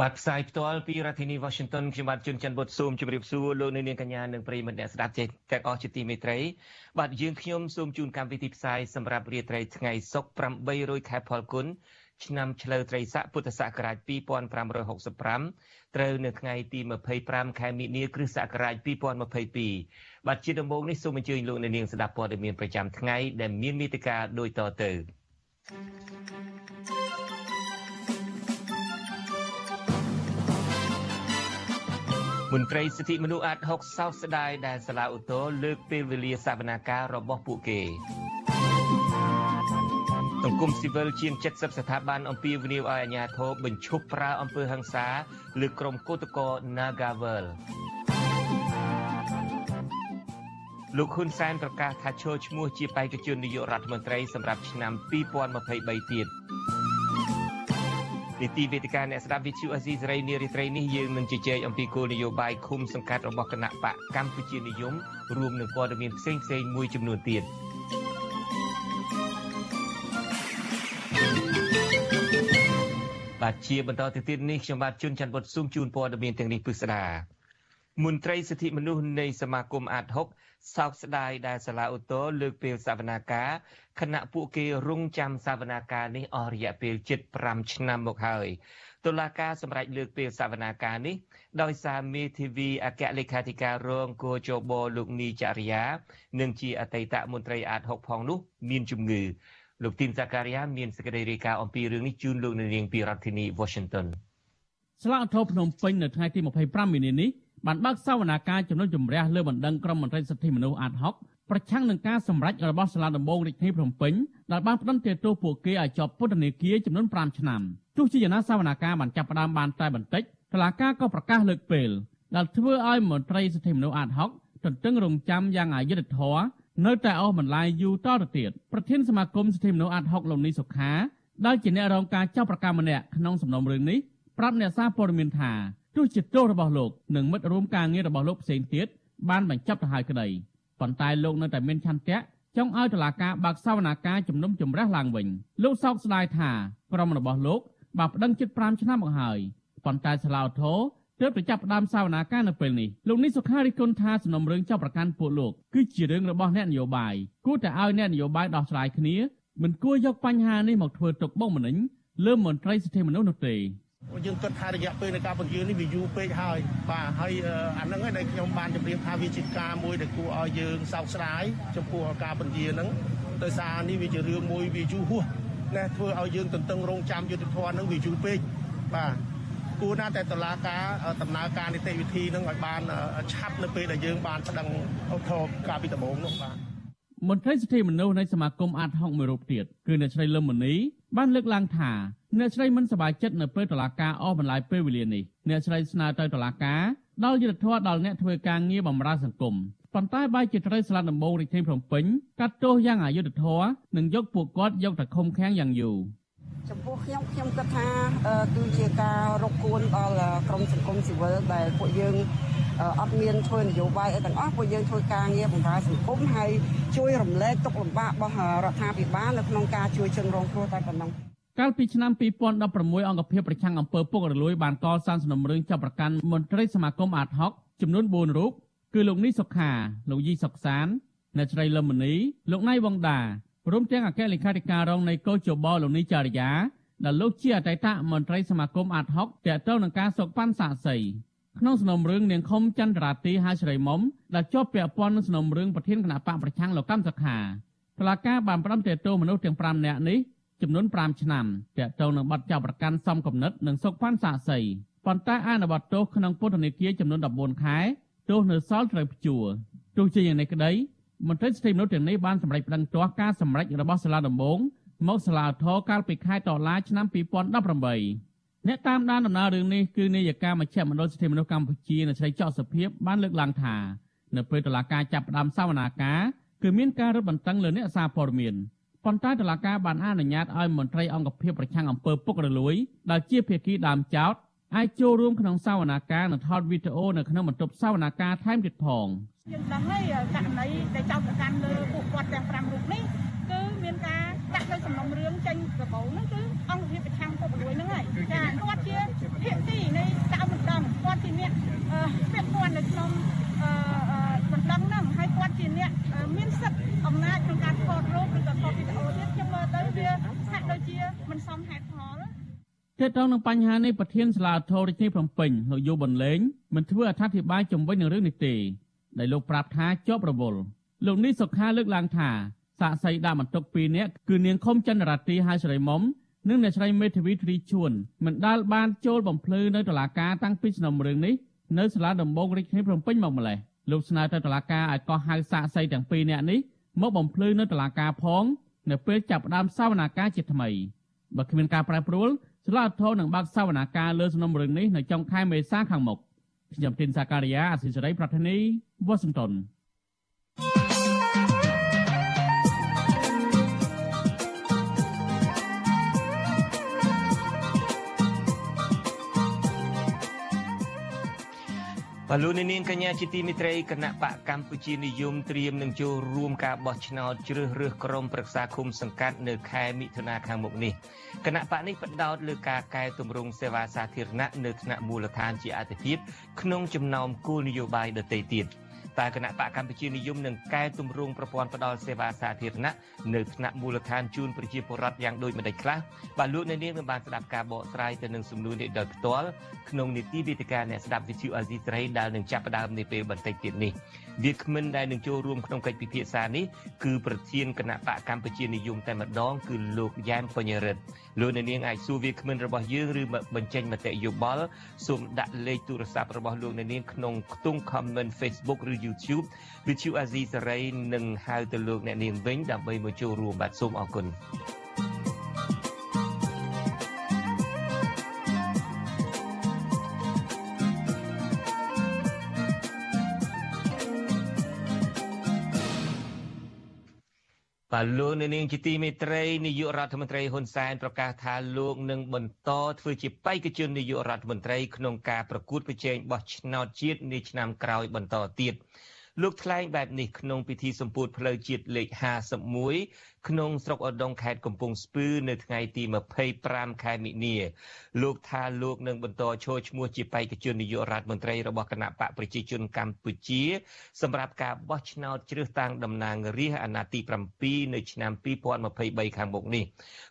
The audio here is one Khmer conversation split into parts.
បាទផ្សាយផ្ទាល់ពីរដ្ឋធានី Washington ខ្ញុំបាទជួនច័ន្ទបុតស៊ូមជម្រាបសួរលោកអ្នកនាងកញ្ញានិងប្រិយមិត្តអ្នកស្ដាប់ចេះទាំងអស់ជាទីមេត្រីបាទយើងខ្ញុំសូមជូនកម្មវិធីផ្សាយសម្រាប់រាត្រីថ្ងៃសុក្រ800ខែផលគុណឆ្នាំឆ្លូវត្រីស័កពុទ្ធសករាជ2565ត្រូវនៅថ្ងៃទី25ខែមិនិនាគ្រិស្តសករាជ2022បាទជាដំបូងនេះសូមអញ្ជើញលោកអ្នកនាងស្ដាប់ព័ត៌មានប្រចាំថ្ងៃដែលមានមេតិការដូចតទៅ មន្ត្រីសិទ្ធិមនុស្សអាត6សោកស្ដាយដែលសាលាឧទ្ធរលើកពេលវេលាសវនាការរបស់ពួកគេសង្គមស៊ីវិលជាង70ស្ថាប័នអំពាវនាវឲ្យអាជ្ញាធរបញ្ឈប់ប្រើអំពើហិង្សាលើក្រុមកោតក្រ Nagavel លោកហ៊ុនសែនប្រកាសថាចូលឈ្មោះជាបេក្ខជននាយករដ្ឋមន្ត្រីសម្រាប់ឆ្នាំ2023ទៀត នីតិវេទិកាអ្នកស្ដាប់វិទ្យុអេស៊ីសរ៉ៃនារីត្រីនេះយើងនឹងជជែកអំពីគោលនយោបាយឃុំសង្កាត់របស់គណៈបកកម្ពុជានិយមរួមនឹងព័ត៌មានផ្សេងផ្សេងមួយចំនួនទៀតបាទជាបន្តទៅទៀតនេះខ្ញុំបាទជួនច័ន្ទបុតស៊ូមជូនព័ត៌មានទាំងនេះពិស្ដា មន្ត្រីសិទ្ធិមនុស្សនៃសមាគមអាត6សោកស្ដាយដែលសាលាឧទ្ធរលើកពេលសវនាការខណៈពួកគេរងចាំសវនាការនេះអស់រយៈពេលជិត5ឆ្នាំមកហើយតុលាការសម្រេចលើកពេលសវនាការនេះដោយសារមេធាវីអគ្គលេខាធិការរងគូជបលោកនីចរិយានិងជាអតីតមន្ត្រីអាត6ផងនោះមានជំងឺលោកទីនសាការីយ៉ាមានសេចក្តីរាយការណ៍អំពីរឿងនេះជូនលោកនាងពីរដ្ឋធានី Washington ស្លាកអធរភ្នំពេញនៅថ្ងៃទី25មីនានេះ បានបើកសវនាការជំនុំជម្រះលើបណ្ដឹងក្រុមមន្ត្រីសិទ្ធិមនុស្សអាតហុកប្រឆាំងនឹងការសម្រេចរបស់សាលាដំបងរាជធានីភ្នំពេញដែលបានផ្តន្ទាទោសពួកគេឲ្យជាប់ពន្ធនាគារចំនួន5ឆ្នាំទោះជាយ៉ាងណាសវនាការបានចាប់ផ្ដើមបានតែបន្តិចតុលាការក៏ប្រកាសលើកពេលដែលធ្វើឲ្យមន្ត្រីសិទ្ធិមនុស្សអាតហុកទន្ទឹងរង់ចាំយ៉ាងអយុត្តិធម៌នៅតែអស់បន្លាយយូរតទៅទៀតប្រធានសមាគមសិទ្ធិមនុស្សអាតហុកលោកនីសុខាដែលជាអ្នករងការចាប់ប្រកាសម្នាក់ក្នុងសំណុំរឿងនេះប្រាប់អ្នកសារព័ត៌មានថា ទោះជាទោសរបស់លោកនិងមិត្តរួមការងាររបស់លោកផ្សេងទៀតបានបញ្ចប់ទៅហើយក្តីប៉ុន្តែលោកនៅតែមានឆន្ទៈចង់ឲ្យតុលាការបើកសវនាការជំនុំជម្រះឡើងវិញលោកសោកស្ដាយថាក្រុមរបស់លោកបានប្តឹងជិត5ឆ្នាំមកហើយប៉ុន្តែសាឡាវធោទើបទៅចាប់ផ្ដើមសវនាការនៅពេលនេះលោកនេះសុខារិគុណថាសំណុំរឿងចាប់ប្រកាន់ពួកលោកគឺជារឿងរបស់អ្នកនយោបាយគួរតែឲ្យអ្នកនយោបាយដោះស្រាយគ្នាមិនគួរយកបញ្ហានេះមកធ្វើទុកបុកម្នេញលើមន្ត្រីសិទ្ធិមនុស្សនោះទេ យើងគិតថារយៈពេលនៃការពន្យានេះវាយូរពេកហើយបាទហើយអាហ្នឹងឯងដែលខ្ញុំបានជម្រាបថាវាជាការមួយដែលគួរឲ្យយើងសោកស្ដាយចំពោះការពន្យាហ្នឹងដោយសារនេះវាជារឿងមួយវាយូរហួសណាធ្វើឲ្យយើងទន្ទឹងរង់ចាំយុទ្ធធនហ្នឹងវាយូរពេកបាទគួរណាស់តែតឡាការដំណើរការនីតិវិធីហ្នឹងឲ្យបានឆាប់នៅពេលដែលយើងបានស្ដឹងអធរការពីដំបូងនោះបាទមន្ត្រីសិទ្ធិមនុស្សនៃសមាគមអាតហុកមួយរូបទៀតគឺអ្នកស្រីលឹមមនី បានលើកឡើងថាអ្នកស្រីមិនសប្បាយចិត្តនៅពេលតុលាការអស់បន្លាយពេលវេលានេះអ្នកស្រីស្នើទៅតុលាការដល់យុត្តិធម៌ដល់អ្នកធ្វើការងារបម្រើសង្គមប៉ុន្តែបែរជាត្រូវស្លាប់ដំបងរាជធានីភ្នំពេញកាត់ទោសយ៉ាងអយុត្តិធម៌និងយកពួកគាត់យកទៅឃុំឃាំងយ៉ាងយូរ ចំពោះខ្ញុំខ្ញុំគិតថាគឺជាការរកគួនដល់ក្រមសង្គមស៊ីវិលដែលពួកយើងអត់មានធ្វើនយោបាយអីទាំងអស់ពួកយើងធ្វើការងារបម្រើសង្គមហើយជួយរំលែកទុក្ខលំបាករបស់រដ្ឋាភិបាលនៅក្នុងការជួយជនរងគ្រោះតែប៉ុណ្ណឹងកាលពីឆ្នាំ2016អង្គភាពប្រឆាំងអំពើពុករលួយបានកសាងសំណុំរឿងចាប់ប្រកាន់មន្ត្រីសមាគមអាតហុកចំនួន4រូបគឺលោកនីសុខាលោកយីសុកសានអ្នកស្រីលឹមមនីលោកណៃវងដា រួមទាំងអគ្គលេខាធិការរងនៃកោជបលោកនីចារិយាដែលលោកជាអតីតមន្ត្រីសមាគមអាតហុកតេតទៅនឹងការសោកប៉ាន់សាកសីក្នុងសំណុំរឿងនាងខុមចន្ទរាទីហៅស្រីមុំដែលជាប់ពាក់ព័ន្ធនឹងសំណុំរឿងប្រធានគណៈបកប្រឆាំងលោកកម្មសខាតុលាការបានផ្តន្ទាទោសមនុស្សទាំង5នាក់នេះចំនួន5ឆ្នាំទាក់ទងនឹងបទចោទប្រកាន់សំគំនិតនិងសុកប៉ាន់សាកសីប៉ុន្តែអនុវត្តទោសក្នុងពន្ធនាគារចំនួន14ខែទោសនៅសល់ត្រូវព្យួរទោះជាយ៉ាងនេះក្តី មន្ត្រីសិទ្ធិមនុស្សទាំងនេះបានសម្រេចប្តឹងទាស់ការសម្រេចរបស់សាលាដំបងមកសាលាធរកាលពីខែតុលាឆ្នាំ2018អ្នកតាមដានដំណើររឿងនេះគឺនាយិកាមជ្ឈមណ្ឌលសិទ្ធិមនុស្សកម្ពុជានៅស្រីចောက်សុភាពបានលើកឡើងថានៅពេលតុលាការចាប់ផ្ដើមសវនាការគឺមានការរឹតបន្តឹងលើអ្នកសារព័ត៌មានប៉ុន្តែតុលាការបានអនុញ្ញាតឲ្យមន្ត្រីអង្គភាពប្រឆាំងអំពើពុករលួយដែលជាភាគីដើមចោតអាចចូលរួមក្នុងសវនាការនិងថតវីដេអូនៅក្នុងបន្ទប់សវនាការថែមទៀតផង យើងដឹងហើយករណីដែលចោទប្រកាន់លើពួកគាត់ទាំង5រូបនេះគឺមានការដាក់នៅសំណុំរឿងចេញប្រកោហ្នឹងគឺអង្គភាពប្រឆាំងពុករលួយហ្នឹងហើយចាគាត់ជាភាគីនៃតាមបណ្ដឹងគាត់ជាអ្នកពាក់ព័ន្ធនៅក្នុងបណ្ដឹងហ្នឹងហើយគាត់ជាអ្នកមានសិទ្ធិអំណាចក្នុងការថតរូបឬក៏ថតវីដេអូទៀតខ្ញុំមើលទៅវាហាក់ដូចជាមិនសមហេតុផលទាក់ទងនឹងបញ្ហានេះប្រធានសាលាធររាជធានីភ្នំពេញលោកយូប៊ុនលេងមិនធ្វើអត្ថាធិប្បាយជំវិញនឹងរឿងនេះទេ ដែលលោកប្រាប់ថាជាប់រវល់លោកនេះសុខាលើកឡើងថាសាកសីដាក់បន្ទុក2នាក់គឺនាងខុមចន្ទរាទីហើយស្រីមុំនិងអ្នកស្រីមេធាវីទ្រីជួនមិនដាល់បានចូលបំភ្លឺនៅតុលាការតាំងពីសំណុំរឿងនេះនៅសាលាដំបងរាជធានីភ្នំពេញមកម្លេះលោកស្នើទៅតុលាការឲ្យកោះហៅសាកសីទាំងពីរនាក់នេះមកបំភ្លឺនៅតុលាការផងនៅពេលចាប់ផ្ដើមសវនាការជាថ្មីបើគ្មានការប្រែប្រួលសាលាធរនឹងបើកសវនាការលើសំណុំរឿងនេះនៅចុងខែមេសាខាងមុខ ខ្ញុំទីនសាការីយ៉ាអសិសរី ប្រធានីវ៉ាស៊ីនតោន បលូននាងកញ្ញាជាទីមិត្តរីគណៈបកកម្ពុជានិយមត្រៀមនឹងចូលរួមការបោះឆ្នោតជ្រើសរើសក្រុមប្រឹក្សាឃុំសង្កាត់នៅខែមិថុនាខាងមុខនេះគណៈបកនេះបដោតលើការកែតម្រង់សេវាសាធារណៈនៅថ្នាក់មូលដ្ឋានជាអាទិភាពក្នុងចំណោមគោលនយោបាយដទៃទៀត។តើគណៈបកកម្ពុជានិយមនឹងកែតម្រង់ប្រព័ន្ធផ្តល់សេវាសាធារណៈនៅថ្នាក់មូលដ្ឋានជូនប្រជាពលរដ្ឋយ៉ាងដូចម្តេចខ្លះបាទលោកអ្នកនាងនឹងបានស្ដាប់ការបកស្រាយទៅនឹងសំណួរនេះដោយផ្ទាល់ ក្នុងនីតិវិទ្យាអ្នកស្ដាប់វិទ្យុអាស៊ីសេរីដែលនឹងចាប់ផ្ដើមនាពេលបន្តិចទៀតនេះវាគ្មិនដែលនឹងចូលរួមក្នុងកិច្ចពិភាក្សានេះគឺប្រធានគណៈបកកម្ពុជានិយមតែម្ដងគឺលោកយ៉ែមបញ្ញារិទ្ធលោកអ្នកនាងអាចសួរវាគ្មិនរបស់យើងឬបញ្ចេញមតិយោបល់សូមដាក់លេខទូរស័ព្ទរបស់លោកអ្នកនាងក្នុងខ្ទង់ comment Facebook ឬ YouTube វិទ្យុអាស៊ីសេរីនឹងហៅទៅលោកអ្នកនាងវិញដើម្បីមកចូលរួមបាទសូមអរគុណ បាទលោកនៅនាងជាទីមេត្រីនាយករដ្ឋមន្ត្រីហ៊ុនសែនប្រកាសថាលោកនឹងបន្តធ្វើជាបេក្ខជននាយករដ្ឋមន្ត្រីក្នុងការប្រកួតប្រជែងបោះឆ្នោតជាតិនាឆ្នាំក្រោយបន្តទៀត។ លោកថ្លែងបែបនេះក្នុងពិធីសម្ពោធផ្លូវជាតិលេខ51ក្នុងស្រុកឧដុង្គខេត្តកំពង់ស្ពឺនៅថ្ងៃទី25ខែមិនិនាលោកថាលោកនឹងបន្តឈរឈ្មោះជាបេក្ខជននាយករដ្ឋមន្ត្រីរបស់គណៈបកប្រជាជនកម្ពុជា សម្រាប់ការបោះឆ្នោតជ្រើសតាំងតំណាងរាស្ត្រអាណត្តិទី7នៅឆ្នាំ2023ខាងមុខនេះ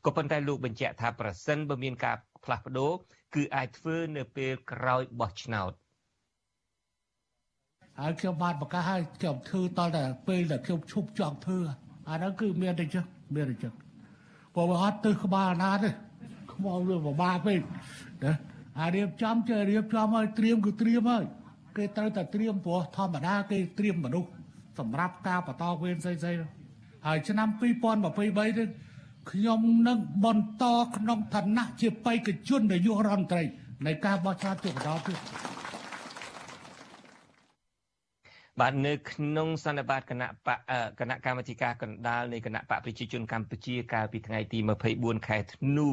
ក៏ប៉ុន្តែលោកបញ្ជាក់ថាប្រសិនបើមានការផ្លាស់ប្ដូរគឺអាចធ្វើនៅពេលក្រោយបោះឆ្នោត ហើយខ្ញុំបានប្រកាសឲ្យខ្ញុំធ្វើតតែពេលដែលខ្ញុំឈប់ចង់ធ្វើអាហ្នឹងគឺមានតែចឹងមានតែចឹងព្រោះវាអត់ទៅក្បាលណាទេខ្មោចវាពិបាកពេកណាអារៀបចំចេះរៀបចំឲ្យត្រៀមគឺត្រៀមហើយគេត្រូវតែត្រៀមព្រោះធម្មតាគេត្រៀមមនុស្សសម្រាប់ការបន្តវេនផ្សេងៗហើយឆ្នាំ2023នេះខ្ញុំនឹងបន្តក្នុងឋានៈជាបេក្ខជននាយករដ្ឋមន្ត្រីនៃការបោះឆ្នោតជាបន្តទៀត បាទនៅក្នុងសន្និបាតគណៈបកគណៈកម្មាធិការកណ្ដាលនៃគណៈបកប្រជាជនកម្ពុជាកាលពីថ្ងៃទី24ខែធ្នូ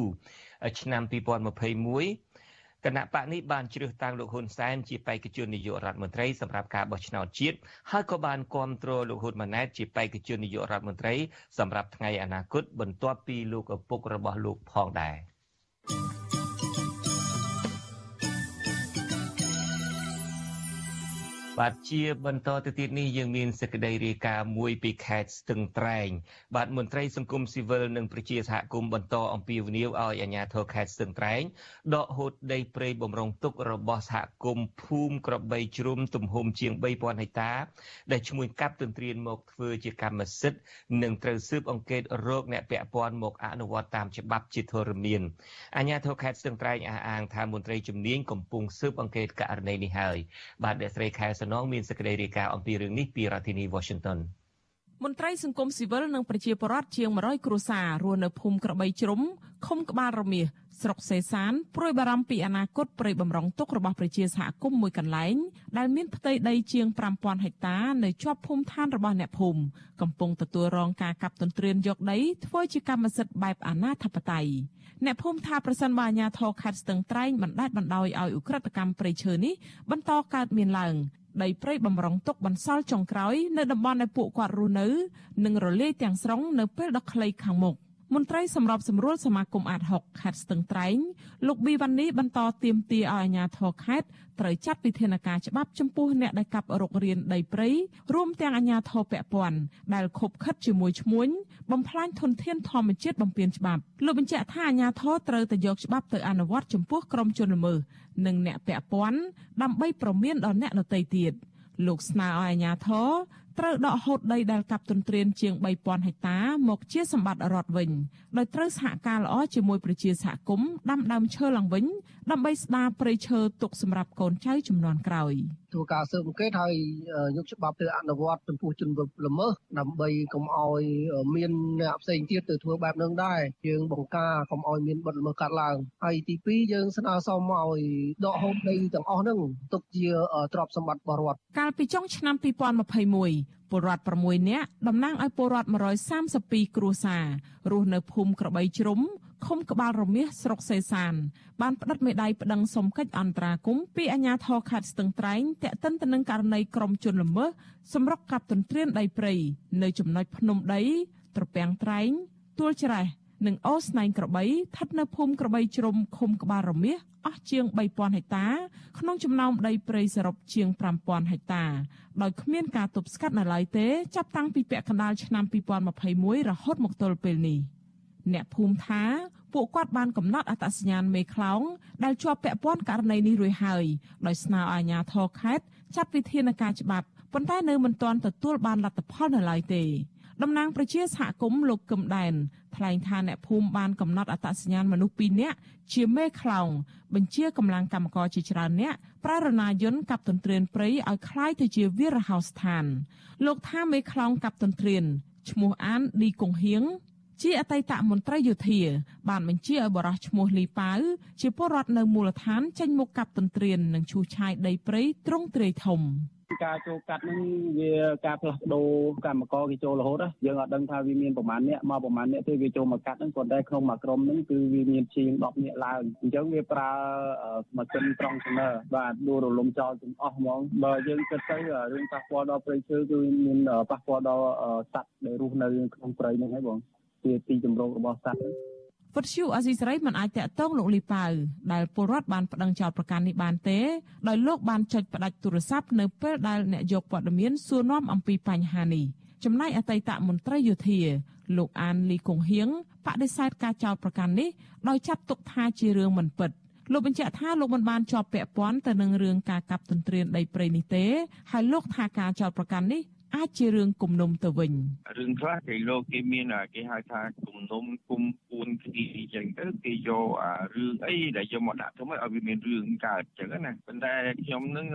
ឆ្នាំ2021គណៈបកនេះបានជ្រើសតាំងលោកហ៊ុនសែនជាបេក្ខជននាយករដ្ឋមន្ត្រីសម្រាប់ការបោះឆ្នោតជាតិហើយក៏បានគ្រប់គ្រងលោកហ៊ុនម៉ាណែតជាបេក្ខជននាយករដ្ឋមន្ត្រីសម្រាប់ថ្ងៃអនាគតបន្ទាប់ពីលោកឪពុករបស់លោកផងដែរ បាទជាបន្តទៅទៀតនេះយើងមានសេចក្តីរាយការណ៍មួយពីខេត្តស្ទឹងត្រែងបាទមន្ត្រីសង្គមស៊ីវិលនិងប្រជាសហគមន៍បន្តអំពាវនាវឲ្យអាជ្ញាធរខេត្តស្ទឹងត្រែងដកហូតដីព្រៃបំរុងទុករបស់សហគមន៍ភូមិក្របីជ្រុំទំហំជាង3000ហិកតា ដែលឈ្មោះកាប់ទន្ទ្រានមកធ្វើជាកម្មសិទ្ធិនិងត្រូវស៊ើបអង្កេតរោគអ្នកពាក់ព័ន្ធមកអនុវត្តតាមច្បាប់ជាធរមានអាជ្ញាធរខេត្តស្ទឹងត្រែងអះអាងថាមន្ត្រីជំនាញកំពុងស៊ើបអង្កេតករណីនេះហើយបាទអ្នកស្រីខែសនងមានសេចក្តីរាយការណ៍អំពីរឿងនេះពីរដ្ឋធានី Washington មន្ត្រីសង្គមស៊ីវិលនិងប្រជាពលរដ្ឋជាង100គ្រួសាររស់នៅភូមិក្របីជ្រុំឃុំក្បាលរមៀសស្រុកសេសានព្រួយបារម្ភពីអនាគតព្រៃបំរុងទុករបស់ប្រជាសហគមន៍មួយកន្លែងដែលមានផ្ទៃដីជាង5000ហិកតានៅជាប់ភូមិឋានរបស់អ្នកភូមិកំពុងទទួលរងការកាប់ទន្ទ្រានយកដីធ្វើជាកម្មសិទ្ធិបែបអនាធិបតេយ្យអ្នកភូមិថាប្រសិនបើអាជ្ញាធរខេត្តស្ទឹងត្រែងបណ្ដេតបណ្ដោយឲ្យឧក្រិដ្ឋកម្មព្រៃឈើនេះបន្តកើតមានឡើង ដីព្រៃបំរុងទុកបន្សល់ចុងក្រោយនៅតំបន់ដែលពួកគាត់រស់នៅ និងរលាយទាំងស្រុងនៅពេលដ៏ខ្លីខាងមុខ មន្ត្រីសម្របសម្រួលសមាគមអាត6ខេត្តស្ទឹងត្រែងលោកប៊ីវ៉ាន់នីបន្តទៀមទាឲ្យអាជ្ញាធរខេត្តត្រូវចាត់វិធានការច្បាប់ចំពោះអ្នកដែលកាប់រុករានដីព្រៃរួមទាំងអាជ្ញាធរពាក់ព័ន្ធដែលខົບខិតជាមួយឈ្មួញបំផ្លាញធនធានធម្មជាតិបំពេញច្បាប់លោកបញ្ជាក់ថាអាជ្ញាធរត្រូវតែយកច្បាប់ទៅអនុវត្តចំពោះក្រុមជនល្មើសនិងអ្នកពាក់ព័ន្ធដើម្បីប្រមានដល់អ្នកដទៃទៀតលោកស្នើឲ្យអាជ្ញាធរ ត្រូវដកហូតដីដែលកាប់ទន្ទ្រានជាង3000ហិកតាមកជាសម្បត្តិរដ្ឋវិញដោយត្រូវសហការល្អជាមួយប្រជាសហគមន៍ដាំដើមឈើឡើងវិញដើម្បីស្ដារព្រៃឈើទុកសម្រាប់កូនចៅជំនាន់ក្រោយធ្វើការស៊ើបអង្កេតហើយយកច្បាប់ទៅអនុវត្តចំពោះជនល្មើសដើម្បីកុំឲ្យមានអ្នកផ្សេងទៀតទៅធ្វើបែបនឹងដែរយើងបង្ការកុំឲ្យមានបទល្មើសកើតឡើងហើយទី2យើងស្នើសុំឲ្យដកហូតដីទាំងអស់ហ្នឹងទុកជាទ្រព្យសម្បត្តិរបស់រដ្ឋកាលពីចុងឆ្នាំ2021ពលរដ្ឋ6នាក់តំណាងឲ្យពលរដ្ឋ132គ្រួសាររស់នៅភូមិក្របីជ្រុំ ឃុំក្បាលរមាសស្រុកសេសាន បានផ្តិតមេដាយប្តឹងសុំកិច្ចអន្តរាគមន៍ពីអាជ្ញាធរខេត្តស្ទឹងត្រែងតាក់ទិនទៅនឹងករណីក្រុមជនល្មើសសម្រុកកាប់ទន្ទ្រានដីព្រៃនៅចំណុចភ្នំដី ត្រពាំងត្រែងទួលច្រេះនិងអូស្នែងក្របីស្ថិតនៅភូមិក្របីជ្រុំឃុំក្បាលរមាសអស់ជាង3000ហិកតា ក្នុងចំណោមដីព្រៃសរុបជាង5000ហិកតាដោយគ្មានការទប់ស្កាត់នៅឡើយទេចាប់តាំងពីពាក់កណ្ដាលឆ្នាំ2021រហូតមកទល់ពេលនេះ អ្នកភូមិថាពួកគាត់បានកំណត់អត្តសញ្ញាណមេខ្លោងដែលជាប់ពាក់ព័ន្ធករណីនេះរួចហើយដោយស្នើឲ្យអាជ្ញាធរខេត្តចាត់វិធានការច្បាប់ប៉ុន្តែនៅមិនទាន់ទទួលបានលទ្ធផលនៅឡើយទេតំណាងប្រជាសហគមន៍លោកកឹមដែនថ្លែងថាអ្នកភូមិបានកំណត់អត្តសញ្ញាណមនុស្ស2នាក់ជាមេខ្លោងបញ្ជាកម្លាំងកម្មករជាច្រើនអ្នកប្រើរណាយន្តកាប់ទន្ទ្រានព្រៃឲ្យคล้ายទៅជាវារហោស្ថាន លោកថាមេខ្លោងកាប់ទន្ទ្រានឈ្មោះអានឌីកុងហៀង ជាអតីតមន្ត្រីយោធា បានបញ្ជាឲ្យបរិះឈ្មោះលីប៉ៅជាពលរដ្ឋនៅមូលដ្ឋានចេញមកកាប់ទន្ទ្រាននិងឈូសឆាយដីព្រៃត្រង់ទ្រាយធំការចូលកាត់ហ្នឹងវាការផ្លាស់ប្ដូរកម្មករគេចូលរហូតយើងអត់ដឹងថាវាមានប្រមាណអ្នកមកប្រមាណអ្នកទេវាចូលមកកាត់ហ្នឹងគាត់តែក្នុងមួយក្រុមហ្នឹងគឺវាមានជាង10នាក់ឡើងអញ្ចឹងវាប្រើម៉ាស៊ីនត្រង់ស្នើបាទដួលរលំចោលទាំងអស់ហ្មងបើយើងគិតទៅរឿងប៉ះពាល់ដល់ព្រៃឈើគឺមានប៉ះពាល់ដល់សត្វដែលរស់នៅក្នុងព្រៃហ្នឹងហើយបង ជាទីជម្រករបស់សត្វវត្តឈូអស៊ីសេរីមិនអាចតាក់ទងលោកលីប៉ៅដែលពលរដ្ឋបានប្តឹងចោទប្រកាន់នេះបានទេដោយលោកបានចុចផ្ដាច់ទូរស័ព្ទនៅពេលដែលអ្នកយកព័ត៌មានសួរនាំអំពីបញ្ហានេះចំណែកអតីតមន្ត្រីយោធាលោកអានលីកុងហៀងបដិសេធការចោទប្រកាន់នេះដោយចាត់ទុកថាជារឿងមិនពិតលោកបញ្ជាក់ថាលោកមិនបានជាប់ពាក់ព័ន្ធទៅនឹងរឿងការកាប់ទន្ទ្រានដីព្រៃនេះទេហើយលោកថាការចោទប្រកាន់នេះ អាចជារឿងគំនុំទៅវិញរឿងខ្លះគេលោកគេមានគេហៅថាគំនុំគុំពួនគ្នាអញ្ចឹងទៅគេយកអារឿងអីដែលយកមកដាក់ទៅឲ្យវាមានរឿងកើតអញ្ចឹងណាប៉ុន្តែខ្ញុំនឹង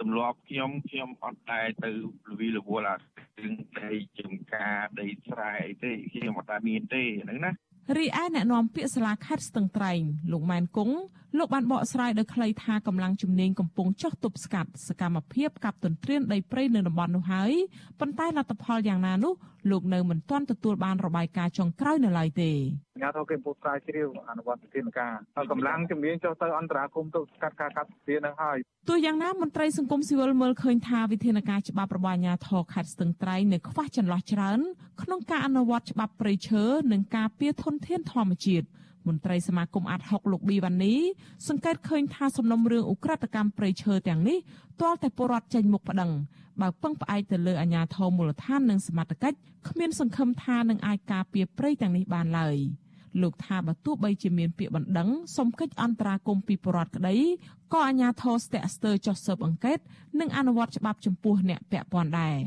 ទម្លាប់ខ្ញុំខ្ញុំអត់តែទៅលវីលវល់អារឿងដីចំការដីស្រែអីទេខ្ញុំអត់តែមានទេហ្នឹងណា រីឯអ្នកនាំពាក្យសាលាខេត្តស្ទឹងត្រែងលោកម៉ែនគង់លោកបានបកស្រាយដោយខ្លីថាកម្លាំងជំនាញកំពុងចោះទប់ស្កាត់សកម្មភាពកាប់ទន្ទ្រានដីព្រៃនៅតំបន់នោះហើយប៉ុន្តែលទ្ធផលយ៉ាងណានោះលោកនៅមិនទាន់ទទួលបានរបាយការណ៍ចុងក្រោយនៅឡើយទេអាញាធរគេពុទ្ធស្រាវជ្រាវអនុវត្តវិធានការហើយកម្លាំងជំនាញចុះទៅអន្តរាគមន៍ទៅស្កាត់ការកាត់ទន្ទ្រាននឹងហើយទោះយ៉ាងណាមន្ត្រីសង្គមស៊ីវិលមើលឃើញថាវិធានការច្បាប់របស់អាញាធរខេត្តស្ទឹងត្រែងនៅខ្វះចន្លោះច្រើនក្នុងការអនុវត្តច្បាប់ព្រៃឈើនិងការពារធនធានធម្មជាតិ មន្ត្រីសមាគមអាត់ហុកលោកប៊ីវ៉ានីសង្កេតឃើញថាសំណុំរឿងឧក្រិដ្ឋកម្មព្រៃឈើទាំងនេះទាល់តែពលរដ្ឋចេញមុខប្តឹងបើពឹងផ្អែកទៅលើអាជ្ញាធរមូលដ្ឋាននិងសមត្ថកិច្ចគ្មានសង្ឃឹមថានឹងអាចការពារព្រៃទាំងនេះបានឡើយលោកថាបើទោះបីជាមានពាក្យបណ្ដឹងសុំកិច្ចអន្តរាគមន៍ពីពលរដ្ឋក្តីក៏អាជ្ញាធរស្ទាក់ស្ទើរចោះស៊ើបអង្កេតនិងអនុវត្តច្បាប់ចំពោះអ្នកពាក់ព័ន្ធដែរ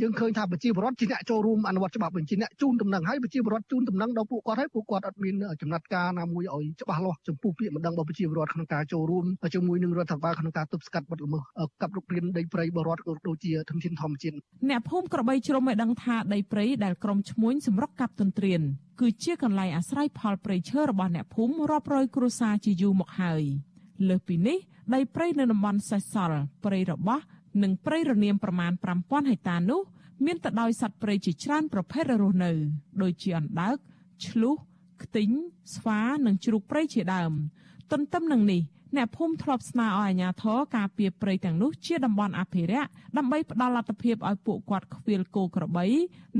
យើងឃើញថាប្រជាពលរដ្ឋជាអ្នកចូលរួមអនុវត្តច្បាប់វិញជាអ្នកជូនដំណឹងហើយប្រជាពលរដ្ឋជូនដំណឹងដល់ពួកគាត់ហើយពួកគាត់អត់មានចំណាត់ការណាមួយឲ្យច្បាស់លាស់ចំពោះពាក្យបណ្ដឹងរបស់ប្រជាពលរដ្ឋក្នុងការចូលរួមជាមួយនឹងរដ្ឋាភិបាលក្នុងការទប់ស្កាត់បទល្មើសកັບរុករានដីព្រៃបរដ្ឋក៏ដូចជាធនធានធម្មជាតិអ្នកភូមិក្របីជ្រុំឲ្យដឹងថាដីព្រៃដែលក្រុមឈ្មួញសម្រុកកាប់ទន្ទ្រានគឺជាកន្លែងអាស្រ័យផលព្រៃឈើរបស់អ្នកភូមិរាប់រយគ្រួសារជាយូរមកហើយលើសពីនេះដីព្រៃនៅតំបន់សេះសល់ព្រៃរបោះ និងព្រៃរនាមប្រមាណ5000ហិកតានោះ មានទៅដោយសត្វព្រៃជាច្រើនប្រភេទរស់នៅដូចជាអណ្ដើកឆ្លុះខ្ទីងស្វានិងជ្រូកព្រៃជាដើម ទន្ទឹមនឹងនេះអ្នកភូមិធ្លាប់ស្នើឲ្យអាជ្ញាធរការពារព្រៃទាំងនោះជាតំបន់អភិរក្សដើម្បីផ្ដល់លទ្ធភាពឲ្យពួកគាត់ខ្វៀលគោក្របី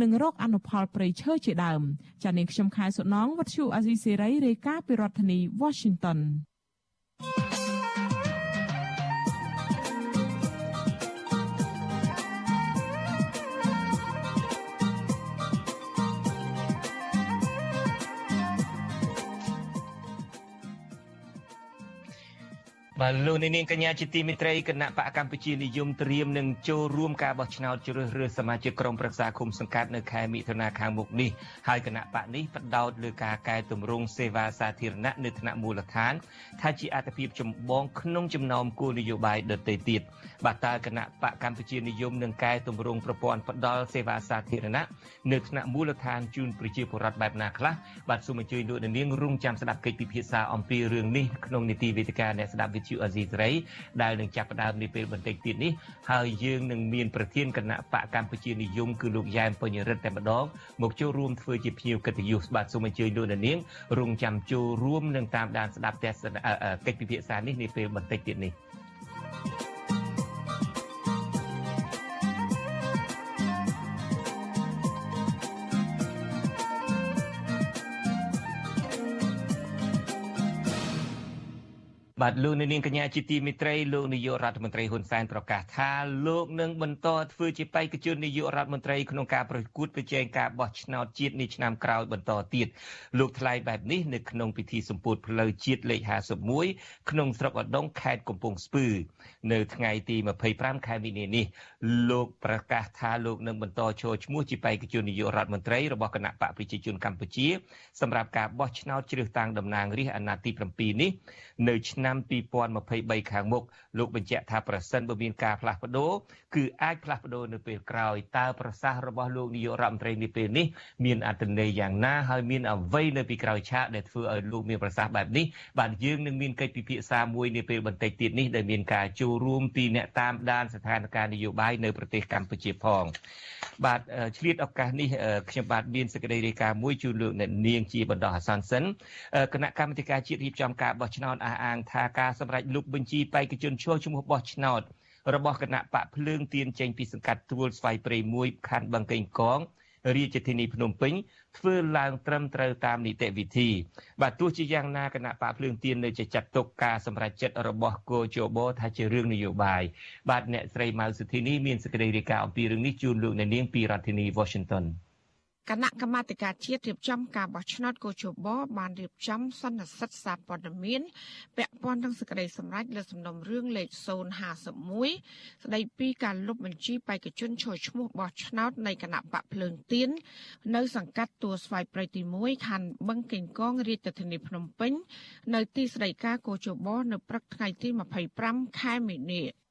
និងរកអនុផលព្រៃឈើជាដើមចានាងខ្ញុំខែសុណងវັດឈូអាស៊ីសេរីរាយការណ៍ពីរដ្ឋធានី Washington បាទលោកនាងកញ្ញាជាទីមេត្រីគណៈបកកម្ពុជានិយមត្រៀមនឹងចូលរួមការបោះឆ្នោតជ្រើសរើសសមាជិកក្រុមប្រឹក្សាគុំសង្កាត់នៅខែមិថុនាខាងមុខនេះហើយគណៈបកនេះផ្ដោតលើការកែតម្រង់សេវាសាធារណៈនៅថ្នាក់មូលដ្ឋានថាជាអត្ថប្រយោជន៍ចម្បងក្នុងចំណោមគោលនយោបាយដទៃទៀតបាទតើគណៈបកកម្ពុជានិយមនឹងកែតម្រង់ប្រព័ន្ធផ្ដល់សេវាសាធារណៈនៅថ្នាក់មូលដ្ឋានជូនប្រជាពលរដ្ឋបែបណាខ្លះបាទសូមអញ្ជើញលោកនាងរងចាំស្ដាប់កិច្ចពិភាក្សាអំពីរឿងនេះក្នុងនីតិវេទិកាអ្នកស្ដាប់វិទ្យុអេស៊ីសេរីដែលនឹងចាប់ផ្ដើមនាពេលបន្តិចទៀតនេះហើយយើងនឹងមានប្រធានគណៈបកកម្ពុជានិយមគឺលោកយ៉ែមពញ្ញរិទ្ធតែម្ដងមកចូលរួមធ្វើជាភ្ញៀវកិត្តិយសបាទសូមអញ្ជើញលោកនាងរងចាំចូលរួមនឹងតាមដានស្ដាប់កិច្ចពិភាក្សានេះនាពេលបន្តិចទៀតនេះ។ បាទលោកនាងកញ្ញាជាទីមេត្រីលោកនាយករដ្ឋមន្ត្រីហ៊ុនសែនប្រកាសថាលោកនឹងបន្តធ្វើជាបេក្ខជននាយករដ្ឋមន្ត្រីក្នុងការប្រកួតប្រជែងការបោះឆ្នោតជាតិនេះឆ្នាំក្រោយបន្តទៀតលោកថ្លែងបែបនេះនៅក្នុងពិធីសម្ពោធផ្លូវជាតិលេខ51ក្នុងស្រុកឧដុង្គខេត្តកំពង់ស្ពឺនៅថ្ងៃទី25ខែមីនានេះលោកប្រកាសថាលោកនឹងបន្តចូលឈ្មោះជាបេក្ខជននាយករដ្ឋមន្ត្រីរបស់គណៈបកប្រជាជនកម្ពុជាសម្រាប់ការបោះឆ្នោតជ្រើសតាំងតំណាងរាស្ត្រអាណត្តិទី7នេះនៅឆ្នាំ2023ខាងមុខលោកបញ្ជាក់ថាប្រសិនបើមានការផ្លាស់ប្ដូរគឺអាចផ្លាស់ប្ដូរនៅពេលក្រោយតើប្រសាសន៍របស់លោកនាយករដ្ឋមន្ត្រីនេះពេលនេះមានអត្ថន័យយ៉ាងណាហើយមានអ្វីនៅពីក្រោយឆាកដែលធ្វើឲ្យលោកមានប្រសាសន៍បែបនេះបាទយើងនឹងមានកិច្ចពិភាក្សាមួយនាពេលបន្តិចទៀតនេះដែលមានការចូលរួមពីអ្នកតាមដានស្ថានភាពនយោបាយនៅប្រទេសកម្ពុជាផងបាទឆ្លៀតឱកាសនេះខ្ញុំបាទមានសេចក្តីរាយការណ៍មួយជូនលោកអ្នកនាងជាបណ្ដោះអាសន្នសិនគណៈកម្មាធិការជាតិរៀបចំការបោះឆ្នោតអះអាងថាការសម្រេចលុបបញ្ជីបេក្ខជនឈ្មោះឈ្មោះបោះឆ្នោតរបស់គណៈបកភ្លើងទៀនចេញពីសង្កាត់ទួលស្វាយព្រៃ1ខណ្ឌបឹងកេងកងរាជធានីភ្នំពេញធ្វើឡើងត្រឹមត្រូវតាមនីតិវិធីបាទទោះជាយ៉ាងណាគណៈបកភ្លើងទៀននៅជាចាត់ទុកការសម្រេចចិត្តរបស់គោជបថាជារឿងនយោបាយបាទអ្នកស្រីម៉ៅសុធីនីមានសេចក្តីរាយការណ៍អំពីរឿងនេះជូនលោកអ្នកនាងពីរដ្ឋធានី Washington គណៈកម្មាធិការជាតិរៀបចំការបោះឆ្នោតកោជបបានរៀបចំសន្និសីទសារព័ត៌មានពាក់ព័ន្ធនឹងសេចក្តីសម្រេចលើសំណុំរឿងលេខ051ស្តីពីការលុបបញ្ជីបេក្ខជនចូលឈ្មោះបោះឆ្នោតនៃគណៈបកភ្លើងទៀននៅសង្កាត់ទួលស្វាយព្រៃទី1ខណ្ឌបឹងកេងកងរាជធានីភ្នំពេញ នៅទីស្តីការកោជបនៅព្រឹកថ្ងៃទី25ខែមីនា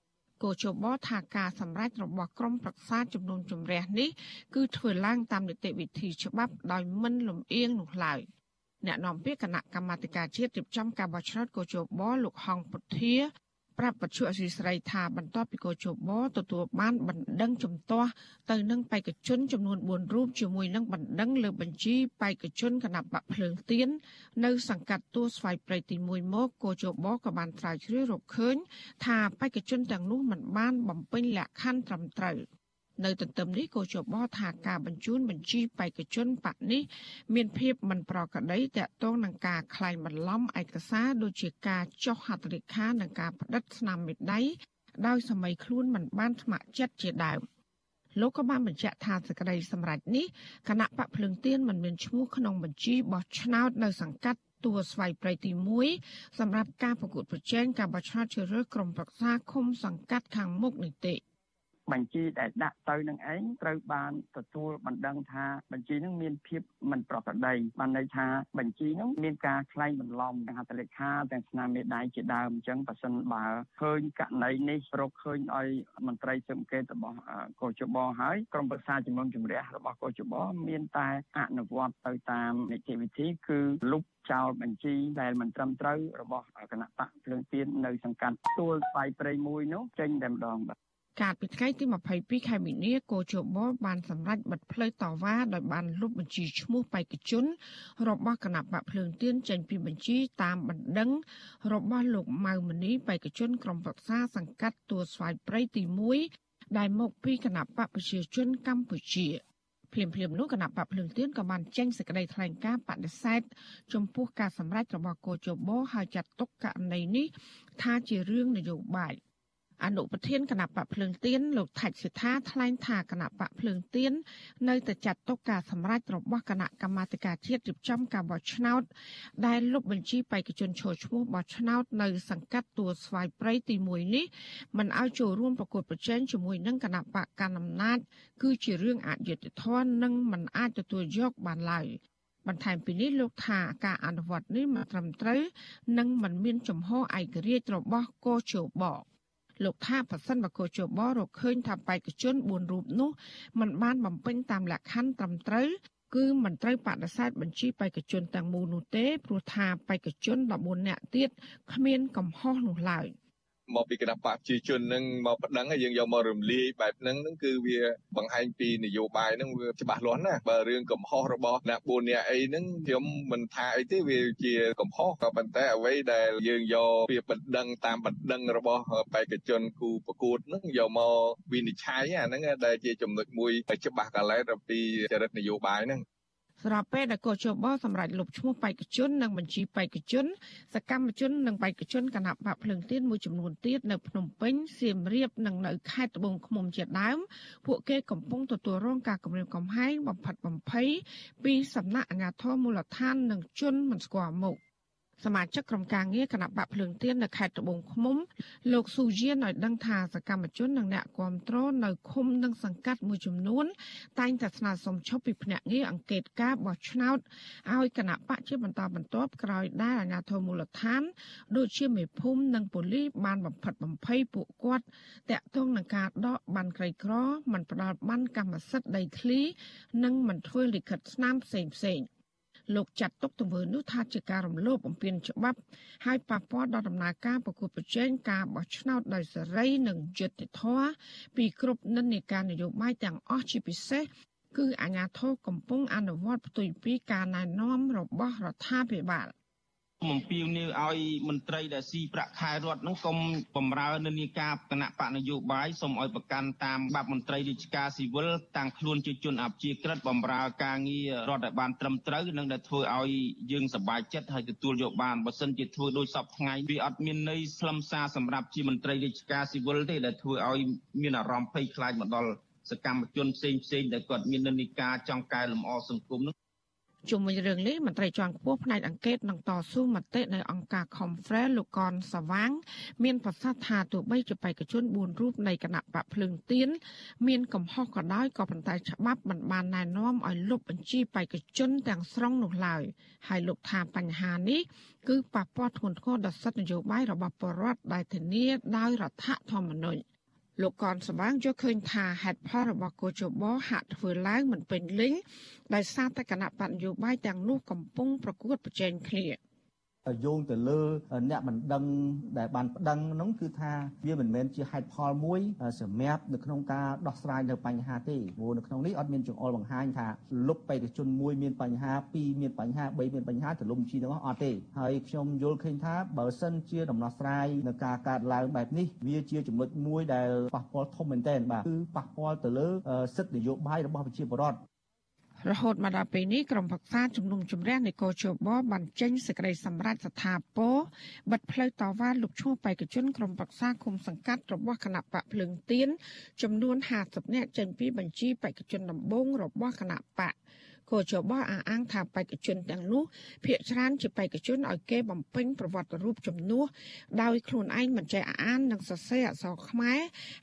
គោជបថាការសម្រេចរបស់ក្រមប្រឹក្សាជំនុំជម្រះនេះគឺធ្វើឡើងតាមនីតិវិធីច្បាប់ដោយមិនលំអៀងនោះឡើយអ្នកនាំពាក្យគណៈកម្មាធិការជាតិរៀបចំការបោះឆ្នោតកោជបលោកហងពុធា ប្រាប់បច្ចុប្បន្នអសីស្រីថាបន្ទាប់ពីកោជបទទួលបានបណ្ដឹងជំទាស់ទៅនឹងបេក្ខជនចំនួន4រូបជាមួយនឹងបណ្ដឹងលើបញ្ជីបេក្ខជនគណៈបកភ្លើងទៀននៅសង្កាត់ទួលស្វាយព្រៃទី1មកកោជបក៏បានត្រាវជ្រាវរកឃើញថាបេក្ខជនទាំងនោះមិនបានបំពេញលក្ខខណ្ឌត្រឹមត្រូវ នៅទន្ទឹមនេះក៏ជបថាការបញ្ជូនបញ្ជីបេក្ខជនបកនេះមានភាពមិនប្រក្រតីតាក់ទងនឹងការក្លែងបន្លំឯកសារដូចជាការចុះហត្ថលេខានិងការផ្តិតស្នាមមេដៃដោយសម័យខ្លួនមិនបានស្ម័គ្រចិត្តជាដើមលោកក៏បានបញ្ជាក់ថាសេចក្តីសម្រេចនេះគណៈបកភ្លឹងទៀនមិនមានឈ្មោះក្នុងបញ្ជីបោះឆ្នោតនៅសង្កាត់ទួលស្វ័យព្រៃទី1សម្រាប់ការប្រកួតប្រជែងការបោះឆ្នោតជ្រើសរើសក្រុមប្រឹក្សាឃុំសង្កាត់ខាងមុខនេះទេ បញ្ជីដែលដាក់ទៅនឹងឯងត្រូវបានទទួលបណ្ដឹងថាបញ្ជីនឹងមានភាពមិនប្រក្រតីបានន័យថាបញ្ជីនឹងមានការក្លែងបន្លំទាំងហត្ថលេខាទាំងស្នាមមេដៃជាដើមអញ្ចឹងបើសិនបើឃើញករណីនេះរកឃើញឲ្យមន្ត្រីស៊ើបអង្កេតរបស់កោជបហើយក្រុមប្រឹក្សាជំនុំជម្រះរបស់កោជបមានតែអនុវត្តទៅតាមនីតិវិធីគឺលុបចោលបញ្ជីដែលមិនត្រឹមត្រូវរបស់គណៈបកភ្លើងទៀននៅសង្កាត់ទួលស្វាយព្រៃមួយនោះចេញតែម្ដងបាទ កាលពីថ្ងៃទី22ខែមីនាគោជបបានសម្រេចបិទផ្លូវតវ៉ាដោយបានលុបបញ្ជីឈ្មោះបេក្ខជន របស់គណៈបកភ្លើងទៀនចេញពីបញ្ជីតាមបណ្ដឹង របស់លោកម៉ៅមនីបេក្ខជនក្រុមប្រឹក្សាសង្កាត់ទួលស្វាយព្រៃទី1ដែលមកពីគណៈបកប្រជាជនកម្ពុជាភ្លាមភ្លាមនោះគណៈបកភ្លើងទៀនក៏បានចេញសេចក្តីថ្លែងការណ៍បដិសេធចំពោះការសម្រេចរបស់កោជបហើយចាត់ទុកករណីនេះថាជារឿងនយោបាយ អនុប្រធានគណៈបកភ្លើងទៀនលោកថាច់សិដ្ឋាថ្លែងថាគណៈបកភ្លើងទៀននៅតែចាត់ទុកការសម្រេចរបស់គណៈកម្មាធិការជាតិរៀបចំការបោះឆ្នោត ដែលលុបបញ្ជីបេក្ខជនឈរឈ្មោះបោះឆ្នោតនៅសង្កាត់ទួលស្វាយព្រៃទី1នេះមិនឲ្យចូលរួមប្រកួតប្រជែងជាមួយនឹងគណៈបកកណ្ដាលអំណាចគឺជារឿងអយុត្តិធម៌និងមិនអាចទទួលយកបានឡើយបន្ថែមពីនេះលោកថាការអនុវត្តនេះមិនត្រឹមត្រូវនិងមិនមានចំហឯករាជ្យរបស់កោជប លោកថាប្រសិនបើកោជបរកឃើញថាបេក្ខជន4រូបនោះមិនបានបំពេញតាមលក្ខខណ្ឌត្រឹមត្រូវគឺមិនត្រូវបដិសេធបញ្ជីបេក្ខជនទាំងមូលនោះទេព្រោះថាបេក្ខជន14នាក់ទៀតគ្មានកំហុសនោះឡើយ។ មកពីគណៈបកប្រជាជននឹងមកប្តឹងយើងយកមករំលាយបែបហ្នឹងហ្នឹងគឺវាបង្ហាញពីនយោបាយហ្នឹងវាច្បាស់លាស់ណាបើរឿងកំហុសរបស់អ្នក4នាក់អីហ្នឹងខ្ញុំមិនថាអីទេវាជាកំហុសក៏ប៉ុន្តែអ្វីដែលយើងយកវាបណ្ដឹងតាមបណ្ដឹងរបស់បេក្ខជនគូប្រកួតហ្នឹងយកមកវិនិច្ឆ័យអាហ្នឹងដែលជាចំណុចមួយច្បាស់កលែតពីចរិតនយោបាយហ្នឹង ស្របពេលដែលកោជបសម្រាប់លុបឈ្មោះបេក្ខជននិងបញ្ជីបេក្ខជនសកម្មជននិងបេក្ខជនគណៈបកភ្លឹងទៀនមួយចំនួនទៀតនៅភ្នំពេញសៀមរាបនិងនៅខេត្តត្បូងឃ្មុំជាដើមពួកគេកំពុងទទួលរងការគំរាមកំហែងបំផិតបំភ័យពីសំណាក់អាជ្ញាធរមូលដ្ឋាននិងជនមិនស្គាល់មុខ។ សមាជិកក្រុមការងារគណៈបកភ្លើងទៀននៅខេត្តត្បូងឃ្មុំលោកស៊ូយានឲ្យដឹងថាសកម្មជននិងអ្នកគាំទ្រនៅឃុំនិងសង្កាត់មួយចំនួន តែងតែស្នើសុំឈប់ពីភ្នាក់ងារអង្កេតការបោះឆ្នោតឲ្យគណៈបកជាបន្តបន្ទាប់ក្រោយដែលអាជ្ញាធរមូលដ្ឋាន ដូចជាមេភូមិនិងប៉ូលីសបានបំផិតបំភ័យពួកគាត់តាក់ទងនឹងការដកបានក្រីក្រមិនផ្ដល់បានកម្មសិទ្ធិដីធ្លី និងមិនធ្វើលិខិតស្នាមផ្សេងផ្សេងៗ លោកចាត់ទុកទង្វើនោះថាជាការរំលោភបំពានច្បាប់ ហើយប៉ះពាល់ដល់ដំណើរការប្រកួតប្រជែងការបោះឆ្នោតដោយសេរីនិងយុត្តិធម៌ពីគ្រប់និន្នាការនយោបាយទាំងអស់ជាពិសេសគឺអាញាធរកំពុងអនុវត្តផ្ទុយពីការណែនាំរបស់រដ្ឋាភិបាល អំពាវនាវឲ្យមន្ត្រីដែលស៊ីប្រាក់ខែរដ្ឋនឹងកុំបំរើនិន្នាការគណៈបកនយោបាយសូមឲ្យប្រកាន់តាមបាប់មន្ត្រីរាជការស៊ីវិលតាំងខ្លួនជាជនអព្យាក្រឹតបំរើការងាររដ្ឋឲ្យបានត្រឹមត្រូវនិងដែលធ្វើឲ្យយើងសប្បាយចិត្តហើយទទួលយកបានបើសិនជាធ្វើដោយសពថ្ងៃវាអត់មានន័យស្លឹមសារសម្រាប់ជាមន្ត្រីរាជការស៊ីវិលទេដែលធ្វើឲ្យមានអារម្មណ៍ភ័យខ្លាចមកដល់សកម្មជនផ្សេងផ្សេងដែលគាត់មាននិន្នាការចង់កែលម្អសង្គមនឹង ជុំវិញរឿងនេះមន្ត្រីជាន់ខ្ពស់ផ្នែកអង្កេតនឹងតស៊ូមតិនៅអង្គការ Conference លោកកនសវាង មានប្រសាសន៍ថាទោះបីជាបេក្ខជន4រូបនៃគណៈបកភ្លើងទៀនមានកំហុសក៏ដោយក៏ប៉ុន្តែច្បាប់មិនបានណែនាំឲ្យលុបបញ្ជីបេក្ខជនទាំងស្រុងនោះឡើយហើយលោកថាបញ្ហានេះគឺប៉ះពាល់ធ្ងន់ធ្ងរដល់សិទ្ធិនយោបាយរបស់ប្រជាពលរដ្ឋដែលធានាដោយរដ្ឋធម្មនុញ្ញ លោកកនសវាងយកឃើញថាហេតុផលរបស់កោជបហាក់ធ្វើឡើងមិនពេញលេញដោយសារតែគណៈបញ្ញោបាយទាំងនោះកំពុងប្រកួតប្រជែងគ្នា។ យោងទៅលើអ្នកមិនដឹងដែលបានប្តឹងនោះគឺថាវាមិនមែនជាហេតុផលមួយសម្រាប់នៅក្នុងការដោះស្រាយនៅបញ្ហាទេព្រោះនៅក្នុងនេះអត់មានចង្អុលបង្ហាញថាលុបបេក្ខជនមួយមានបញ្ហាពីរមានបញ្ហាបីមានបញ្ហាទលំជីទាំងអស់អត់ទេហើយខ្ញុំយល់ឃើញថាបើសិនជាដំណោះស្រាយនៅការកើតឡើងបែបនេះវាជាចំណុចមួយដែលប៉ះពាល់ធំមែនទែនបាទគឺប៉ះពាល់ទៅលើសិទ្ធិនយោបាយរបស់ប្រជាពលរដ្ឋ រហូតមកដល់ពេលនេះក្រុមប្រឹក្សាជំនុំជម្រះនៃកោជបបានចេញសេចក្តីសម្រេចស្ថាពរបិទផ្លូវតវ៉ាលុបឈ្មោះបេក្ខជនក្រុមប្រឹក្សាគុំសង្កាត់របស់គណៈបកភ្លឹងទៀនចំនួន50នាក់ចេញពីបញ្ជីបេក្ខជនដំបូងរបស់គណៈបកគោចបអះអាងថាបេក្ខជនទាំងនោះភាគច្រើនជាបេក្ខជនឲ្យគេបំពេញប្រវត្តិរូបជំនួសដោយខ្លួនឯងមិនចេះអាននិងសរសេរអក្សរខ្មែរ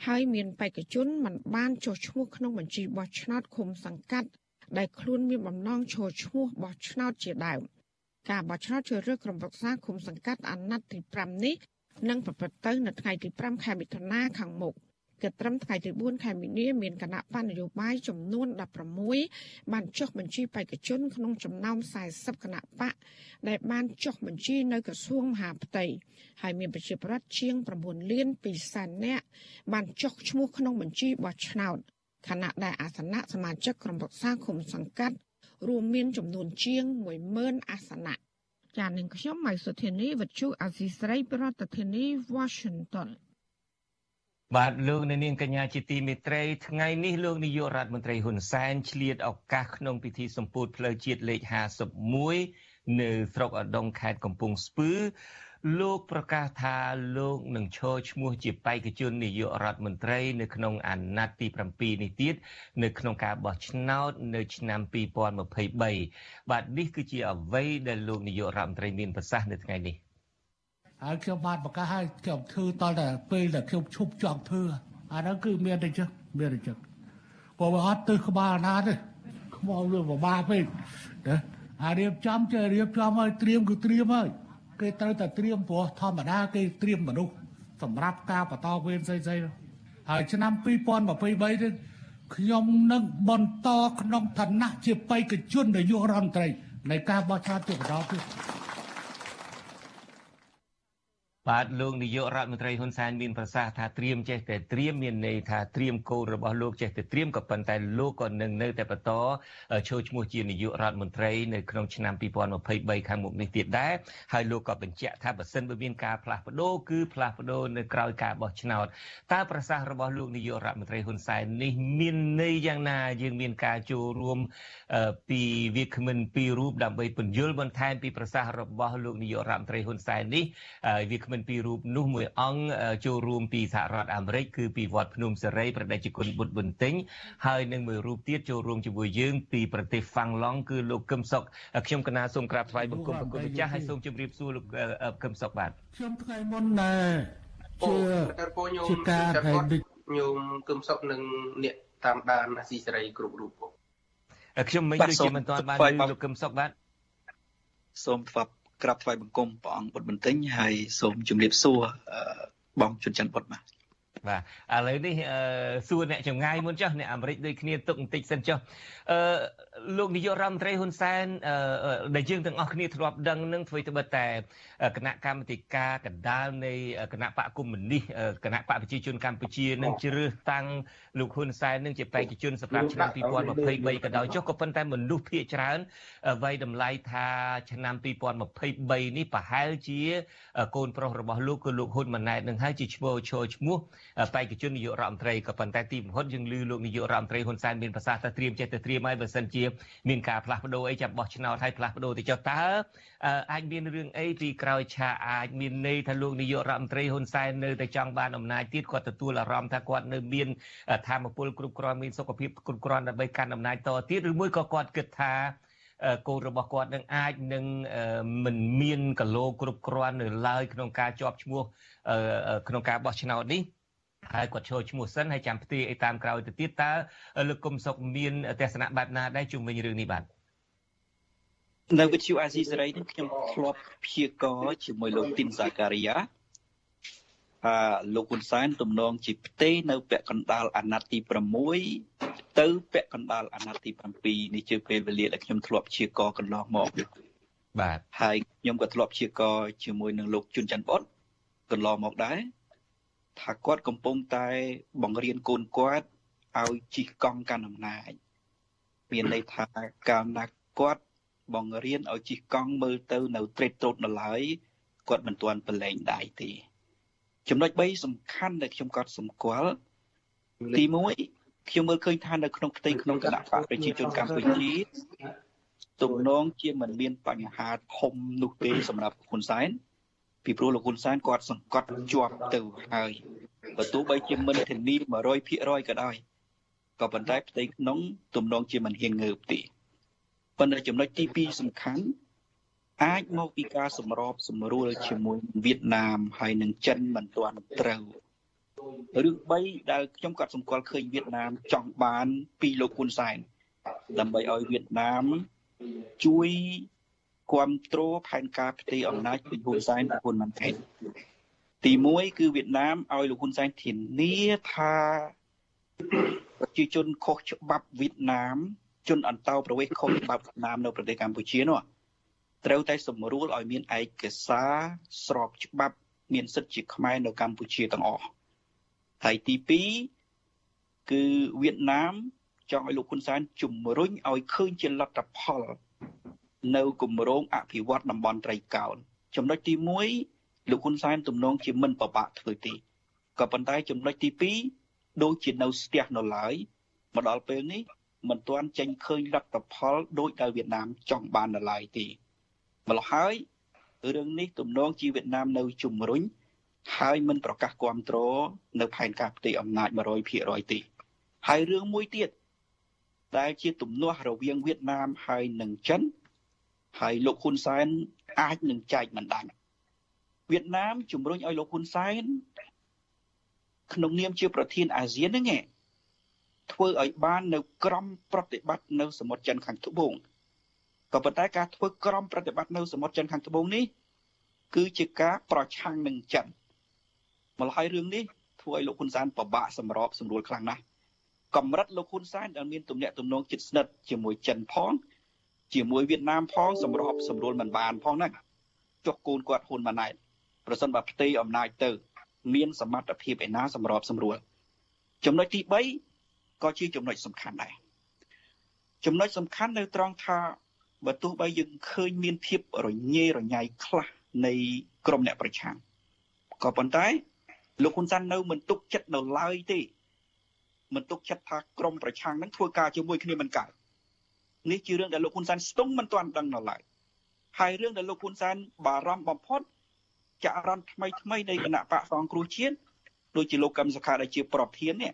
ហើយមានបេក្ខជនមិនបានចុះឈ្មោះក្នុងបញ្ជីបោះឆ្នោតឃុំសង្កាត់ ដែលខ្លួនមានបំណងចូលឈ្មោះបោះឆ្នោតជាដើមការបោះឆ្នោតជ្រើសរើសក្រុមប្រឹក្សាឃុំសង្កាត់អាណត្តិទី5នេះនឹងប្រព្រឹត្តទៅនៅថ្ងៃទី5ខែមិថុនាខាងមុខគិតត្រឹមថ្ងៃទី4ខែមីនាមានគណៈបញ្ញយោបាយចំនួន16បានចុះបញ្ជីបេក្ខជនក្នុងចំណោម40គណៈបកដែលបានចុះបញ្ជីនៅក្រសួងមហាផ្ទៃហើយមានប្រជាប្រដ្ឋជាង9លាន2សែននាក់បានចុះឈ្មោះក្នុងបញ្ជីបោះឆ្នោត ខណៈដែលអាសនៈសមាជិកក្រុមប្រឹក្សាគុំសង្កាត់រួមមានចំនួនជាង10000អាសនៈចាននឹងខ្ញុំម៉ៃសុធានីវັດជូអាស៊ីស្រីប្រធានាធិបតី Washington បាទលោកអ្នកនាងកញ្ញាជាទីមេត្រីថ្ងៃនេះលោកនាយករដ្ឋមន្ត្រីហ៊ុនសែនឆ្លៀតឱកាសក្នុងពិធីសម្ពោធផ្លូវជាតិលេខ51នៅស្រុកអដុងខេត្តកំពង់ស្ពឺ លោកប្រកាសថាលោកនឹងឈរឈ្មោះជាបេក្ខជននាយករដ្ឋមន្ត្រី នៅក្នុងអាណត្តិទី7នេះទៀតនៅក្នុងការបោះឆ្នោតនៅឆ្នាំ2023បាទនេះគឺជាអ្វីដែលលោកនាយករដ្ឋមន្ត្រីមានប្រសាសន៍នៅថ្ងៃនេះហើយខ្ញុំបានប្រកាសឲ្យខ្ញុំធ្វើតតែពេលដែលខ្ញុំឈប់ចង់ធ្វើអាហ្នឹងគឺមានតែចឹងមានតែចឹងព្រោះវាអត់ទៅក្បាលណាទេខ្មោចវាពិបាកពេកណាអារៀបចំចេះរៀបចំឲ្យត្រៀមគឺត្រៀមហើយ គេត្រូវតែត្រៀមព្រោះធម្មតាគេត្រៀមមនុស្សសម្រាប់ការបន្តវេនផ្សេងៗហើយឆ្នាំ2023នេះខ្ញុំនឹងបន្តក្នុងឋានៈជាបេក្ខជននាយករដ្ឋមន្ត្រីនៃការបោះឆ្នោតជាបន្តទៀត បាទលោកនាយករដ្ឋមន្ត្រីហ៊ុនសែនមានប្រសាសន៍ថាត្រៀមចេះតែត្រៀមមានន័យថាត្រៀមកូនរបស់លោកចេះតែត្រៀមក៏ប៉ុន្តែលោកក៏នឹងនៅតែបន្តចូលឈ្មោះជានាយករដ្ឋមន្ត្រីនៅក្នុងឆ្នាំ2023ខាងមុខនេះទៀតដែរហើយលោកក៏បញ្ជាក់ថាបើសិនបើមានការផ្លាស់ប្ដូរគឺផ្លាស់ប្ដូរនៅក្រៅការបោះឆ្នោតតើប្រសាសន៍របស់លោកនាយករដ្ឋមន្ត្រីហ៊ុនសែននេះមានន័យយ៉ាងណាយើងមានការចូលរួមពីវាគ្មិនពីររូបដើម្បីពន្យល់បន្ថែមពីប្រសាសន៍របស់លោកនាយករដ្ឋមន្ត្រីហ៊ុនសែននេះវាគ្មិនពីររូបនោះមួយអង្គចូលរួមពីសហរដ្ឋអាមេរិកគឺពីវត្តភ្នំសេរីប្រដេជគុណបុត្របន្ទិញហើយនឹងមួយរូបទៀតចូលរួមជាមួយយើងពីប្រទេសហ្វាំងឡង់គឺលោកកឹមសុខខ្ញុំកណាសូមក្រាបថ្វាយបង្គំប្រគុណម្ចាស់ហើយសូមជម្រាបសួរលោកកឹមសុខបាទខ្ញុំថ្ងៃមុនដែរជាជាការហើយញោមគឹមសុខនិងអ្នកតាមដានអាស៊ីសេរីគ្រប់រូបខ្ញុំមិនដូចជាមិនទាន់បានឮលោកកឹមសុខបាទសូមថ្វា ក្រាបថ្វាយបង្គំព្រះអង្គបុត្របន្ទិញហើយសូមជម្រាបសួរបងជុនច័ន្ទបុត្របាទបាទឥឡូវនេះសួរអ្នកចងាយមុនចុះអ្នកអាមេរិកដូចគ្នាទុកបន្តិចសិនចុះអឺ លោកនាយករដ្ឋមន្ត្រីហ៊ុនសែនដែលយើងទាំងអស់គ្នាធ្លាប់ដឹងនឹងធ្វើទៅបិទតែគណៈកម្មាធិការកណ្ដាលនៃគណៈបកកុម្មុយនីសគណៈបកប្រជាជនកម្ពុជានឹងជ្រើសតាំងលោកហ៊ុនសែននឹងជាបេក្ខជនសម្រាប់ឆ្នាំ2023ក៏ដោយចុះក៏ប៉ុន្តែមនុស្សភាគច្រើនវាយតម្លៃថាឆ្នាំ2023នេះប្រហែលជាកូនប្រុសរបស់លោកគឺលោកហ៊ុនម៉ាណែតនឹងហើយជាឈ្មោះឈរឈ្មោះបេក្ខជននាយករដ្ឋមន្ត្រីក៏ប៉ុន្តែទីបំផុតយើងឮលោកនាយករដ្ឋមន្ត្រីហ៊ុនសែនមានប្រសាសន៍ថាត្រៀមចេះតែត្រៀមហើយបើសិនជាមានការផ្លាស់ប្ដូរអីចាំបោះឆ្នោតឲ្យផ្លាស់ប្ដូរទៅចុះតើអាចមានរឿងអីពីក្រោយឆាអាចមានន័យថាលោកនាយករដ្ឋមន្ត្រីហ៊ុនសែននៅតែចង់បានអំណាចទៀតគាត់ទទួលអារម្មណ៍ថាគាត់នៅមានធម៌ពលគ្រប់គ្រាន់មានសុខភាពគ្រប់គ្រាន់ដើម្បីកាន់អំណាចតទៀតឬមួយក៏គាត់គិតថាកូនរបស់គាត់នឹងអាចនឹងមិនមានកលោគ្រប់គ្រាន់នៅឡើយក្នុងការជាប់ឈ្មោះក្នុងការបោះឆ្នោតនេះ ហើយគាត់ចូលឈ្មោះសិនហើយចាំផ្ទីអីតាមក្រោយទៅទៀតតើលោកគុំសុកមានទស្សនៈបែបណាដែរជុំវិញរឿងនេះបាទនៅវិទ្យុអាស៊ីសេរីនេះខ្ញុំធ្លាប់ព្យាករជាមួយលោកទីនសាការីយ៉ាអឺលោកហ៊ុនសែនទំនងជាផ្ទេនៅពាក់កណ្ដាលអាណត្តិទី6ទៅពាក់កណ្ដាលអាណត្តិទី7នេះជាពេលវេលាដែលខ្ញុំធ្លាប់ព្យាករកន្លងមកបាទហើយខ្ញុំក៏ធ្លាប់ព្យាករជាមួយនឹងលោកជុនច័ន្ទបុតកន្លងមកដែរ ថាគាត់កំពុងតែបង្រៀនកូនគាត់ឲ្យជិះកង់កាន់អំណាចមានន័យថាកាលណាគាត់បង្រៀនឲ្យជិះកង់មើលទៅនៅត្រេតត្រោតនៅឡើយគាត់មិនទាន់ប្រឡែងដៃទេ ចំណុច3សំខាន់ដែលខ្ញុំកត់សម្គាល់ទី1ខ្ញុំមើលឃើញថានៅក្នុងផ្ទៃក្នុងគណៈបកប្រជាជនកម្ពុជាទំនងជាមិនមានបញ្ហាធំនោះទេសម្រាប់ហ៊ុនសែន ពីព្រោះលោកហ៊ុនសែនគាត់សង្កត់ជាប់ទៅហើយបើទោះបីជាមិនធានា100%ក៏ដោយក៏ប៉ុន្តែផ្ទៃក្នុងទំនងជាមិនហ៊ានងើបទេប៉ុន្តែចំណុចទី2សំខាន់អាចមកពីការសម្របសម្រួលជាមួយវៀតណាមហើយនិងចិនមិនទាន់ត្រូវរឿង3ដែលខ្ញុំក៏សម្គាល់ឃើញវៀតណាមចង់បានពីលោកហ៊ុនសែនដើម្បីឲ្យវៀតណាមជួយ គ្រប់គ្រងផែនការផ្ទេរអំណាចពីហ៊ុនសែនទៅហ៊ុនម៉ាណែតទី1គឺវៀតណាមឲ្យលោកហ៊ុនសែនធានាថាប្រជាជនខុសច្បាប់វៀតណាម ជនអន្តោប្រវេសន៍ខុសច្បាប់វៀតណាមនៅប្រទេសកម្ពុជានោះត្រូវតែសម្រួលឲ្យមានឯកសារស្របច្បាប់ មានសិទ្ធិជាខ្មែរនៅកម្ពុជាទាំងអស់ហើយទី2គឺវៀតណាមចង់ឲ្យលោកហ៊ុនសែនជំរុញឲ្យឃើញជាលទ្ធផល នៅគម្រោងអភិវឌ្ឍតំបន់ត្រីកោណចំណុចទី1លោកហ៊ុនសែនទំនងជាមិនប្របាក់ធ្វើទេក៏ប៉ុន្តែចំណុចទី2ដូចជានៅស្ទះនៅឡើយមកដល់ពេលនេះមិនទាន់ចេញឃើញលទ្ធផលដោយដែលវៀតណាមចង់បាននៅឡើយទេម្ល៉េះហើយរឿងនេះទំនងជាវៀតណាមនៅជំរុញហើយមិនប្រកាសគ្រប់គ្រងនៅផែនការផ្ទៃអំណាច100%ទេហើយរឿងមួយទៀតដែលជាទំនាស់រវាងវៀតណាមហើយនិងចិន ហើយលោកហ៊ុនសែនអាចនឹងចែកមិនដាច់វៀតណាមជំរុញឲ្យលោកហ៊ុនសែនក្នុងនាមជាប្រធានអាស៊ានហ្នឹងឯងធ្វើឲ្យបាននៅក្រមប្រតិបត្តិនៅសមុទ្រចិនខាងត្បូងក៏ប៉ុន្តែការធ្វើក្រមប្រតិបត្តិនៅសមុទ្រចិនខាងត្បូងនេះគឺជាការប្រឆាំងនឹងចិនម្ល៉េះហើយរឿងនេះធ្វើឲ្យលោកហ៊ុនសែនពិបាកសម្របសម្រួលខ្លាំងណាស់កម្រិតលោកហ៊ុនសែនដែលមានទំនាក់ទំនងជិតស្និទ្ធជាមួយចិនផង ជាមួយវៀតណាមផងសម្របសម្រួលមិនបានផងណាចុះកូនគាត់ហ៊ុនម៉ាណែតប្រសិនបើផ្ទៃអំណាចទៅ មានសមត្ថភាពឯណាសម្របសម្រួលចំណុចទី3ក៏ជាចំណុចសំខាន់ដែរចំណុចសំខាន់នៅត្រង់ថាបើទោះបីយើងឃើញមានភាពរញ៉េរញ៉ៃខ្លះនៃក្រមអ្នកប្រឆាំងក៏ប៉ុន្តែលោកហ៊ុនសែននៅមិនទុកចិត្តនៅឡើយទេមិនទុកចិត្តថាក្រមប្រឆាំងនឹងធ្វើការជាមួយគ្នាមិនកើត នេះជារឿងដែលលោកហ៊ុនសែនស្ទង់មិនទាន់ដឹងនៅឡើយហើយរឿងដែលលោកហ៊ុនសែនបារម្ភបំផុតចរន្តថ្មីថ្មីនៃគណៈបកសង្គ្រោះជាតិដូចជាលោកកឹមសុខាដែលជាប្រធាននេះ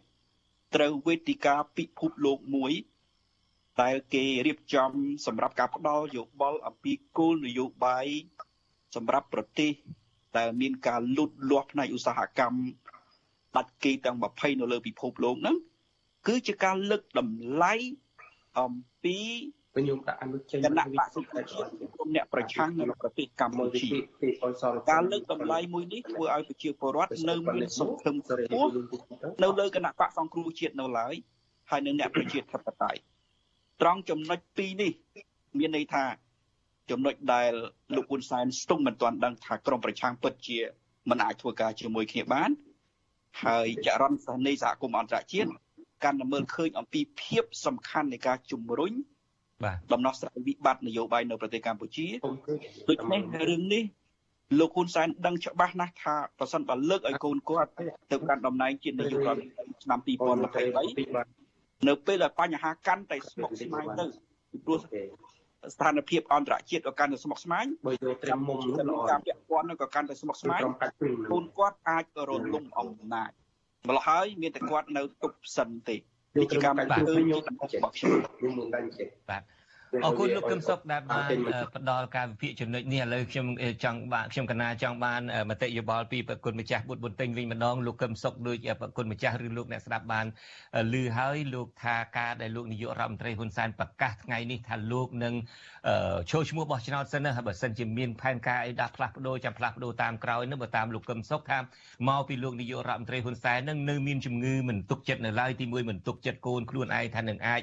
ត្រូវវេទិកាពិភពលោកមួយដែលគេរៀបចំសម្រាប់ការផ្ដល់យោបល់អំពីគោលនយោបាយសម្រាប់ប្រទេសដែលមានការលូតលាស់ផ្នែកឧស្សាហកម្មដាច់គេទាំង20នៅលើពិភពលោកហ្នឹងគឺជាការលើកតម្លៃ អំពីខ្ញុំដាក់អនុចេញគណៈបក្សប្រជាជនអ្នកប្រឆាំងនៅប្រទេសកម្ពុជាការលើកតម្លៃមួយនេះធ្វើឲ្យប្រជាពលរដ្ឋនៅមានសង្ឃឹមខ្ពស់នៅលើគណៈបកសង្គ្រោះជាតិនៅឡើយហើយនៅអ្នកប្រជាធិបតេយ្យត្រង់ចំណុចពីរនេះ មានន័យថា ចំណុចដែលលោកហ៊ុនសែនស្ទង់មិនទាន់ដឹងថាក្រមប្រឆាំងពិតជាមិនអាចធ្វើការជាមួយគ្នាបានហើយចរន្តសាសនៃសហគមន៍អន្តរជាតិ កាន់តែមើលឃើញអំពីភាពសំខាន់នៃការជំរុញបាទដំណោះស្រាយវិបត្តិនយោបាយនៅប្រទេសកម្ពុជាដូច្នេះរឿងនេះលោកហ៊ុនសែនដឹងច្បាស់ណាស់ថាប្រសិនបើលើកឲ្យកូនគាត់ទៅកាន់តំណែងជានាយករដ្ឋមន្ត្រីឆ្នាំ2023នៅពេលដែលបញ្ហាកាន់តែស្មុគស្មាញទៅពីព្រោះស្ថានភាពអន្តរជាតិក៏កាន់តែស្មុគស្មាញបើយកត្រឹមមុំនោះល្អការពាក់ព័ន្ធក៏កាន់តែស្មុគស្មាញកូនគាត់អាចរលំអំណាច ម្ល៉េះហើយមានតែគាត់នៅទប់សិនទេនេះជាការមើលឃើញរបស់ខ្ញុំខ្ញុំមើលតែចេះបាទ អរគុណលោកកឹមសុខដែលបានផ្ដល់ការវិភាគចំណុចនេះឥឡូវខ្ញុំចង់បានខ្ញុំកណាចង់បានមតិយោបល់ពីប្រគុណម្ចាស់បុត្របុន្ទិញវិញម្ដងលោកកឹមសុខដូចប្រគុណម្ចាស់ឬលោកអ្នកស្ដាប់បានឮហើយលោកថាការដែលលោកនាយករដ្ឋមន្ត្រីហ៊ុនសែនប្រកាសថ្ងៃនេះថាលោកនឹងចូលឈ្មោះបោះឆ្នោតសិនណាបើសិនជាមានផែនការអីដាក់ផ្លាស់ប្ដូរចាំផ្លាស់ប្ដូរតាមក្រោយនឹងបើតាមលោកកឹមសុខថាមកពីលោកនាយករដ្ឋមន្ត្រីហ៊ុនសែននឹងនៅមានជំងឺមិនទុកចិត្តនៅឡើយទីមួយមិនទុកចិត្តកូនខ្លួនឯងថានឹងអាច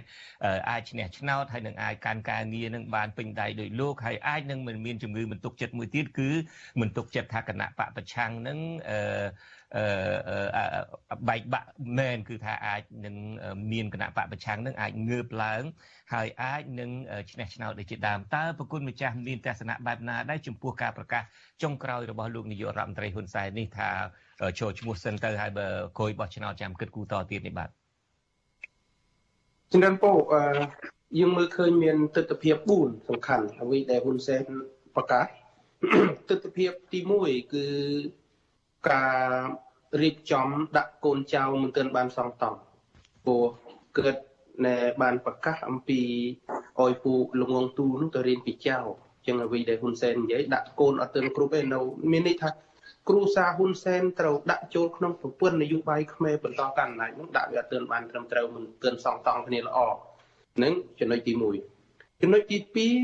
អាចឈ្នះឆ្នោតហើយនឹងអាចកាន់ការងារនឹងបានពេញដៃដោយលោកហើយអាចនឹងមិនមានជំងឺមិនទុកចិត្តមួយទៀតគឺមិនទុកចិត្តថាគណៈបពប្រឆាំងនឹងអឺអឺបែកបាក់មែនគឺថាអាចនឹងមានគណៈបពប្រឆាំងនឹងអាចងើបឡើង ហើយអាចនឹងឈ្នះឆ្នោតដូចជាដើមតើប្រគុណម្ចាស់មានទស្សនៈបែបណាដែរចំពោះការប្រកាសចុងក្រោយរបស់លោកនាយករដ្ឋមន្ត្រីហ៊ុនសែននេះថាចូលឈ្មោះសិនទៅហើយបើគយបោះឆ្នោតចាំគិតគូតទៀតនេះបាទជំរាបពោអឺ យើងមើលឃើញមានទស្សនវិជ្ជា4សំខាន់អ្វីដែលហ៊ុនសែនប្រកាសទស្សនវិជ្ជាទី1គឺការរៀបចំដាក់កូនចៅមិនទាន់បានសងតំព្រោះកើតណែបានប្រកាសអំពីឲ្យពូលងងទូនោះទៅរៀនពីចៅចឹងអ្វីដែលហ៊ុនសែននិយាយដាក់កូនអត់ទាន់គ្រប់ទេនៅមានន័យថាគ្រូសាហ៊ុនសែនត្រូវដាក់ចូលក្នុងប្រព័ន្ធនយោបាយខ្មែរបន្តកាន់អំណាចនោះដាក់វាអត់ទាន់បានត្រឹមត្រូវមិនទាន់សងតង់គ្នាល្អ នឹងចំណុចទី1ចំណុចទី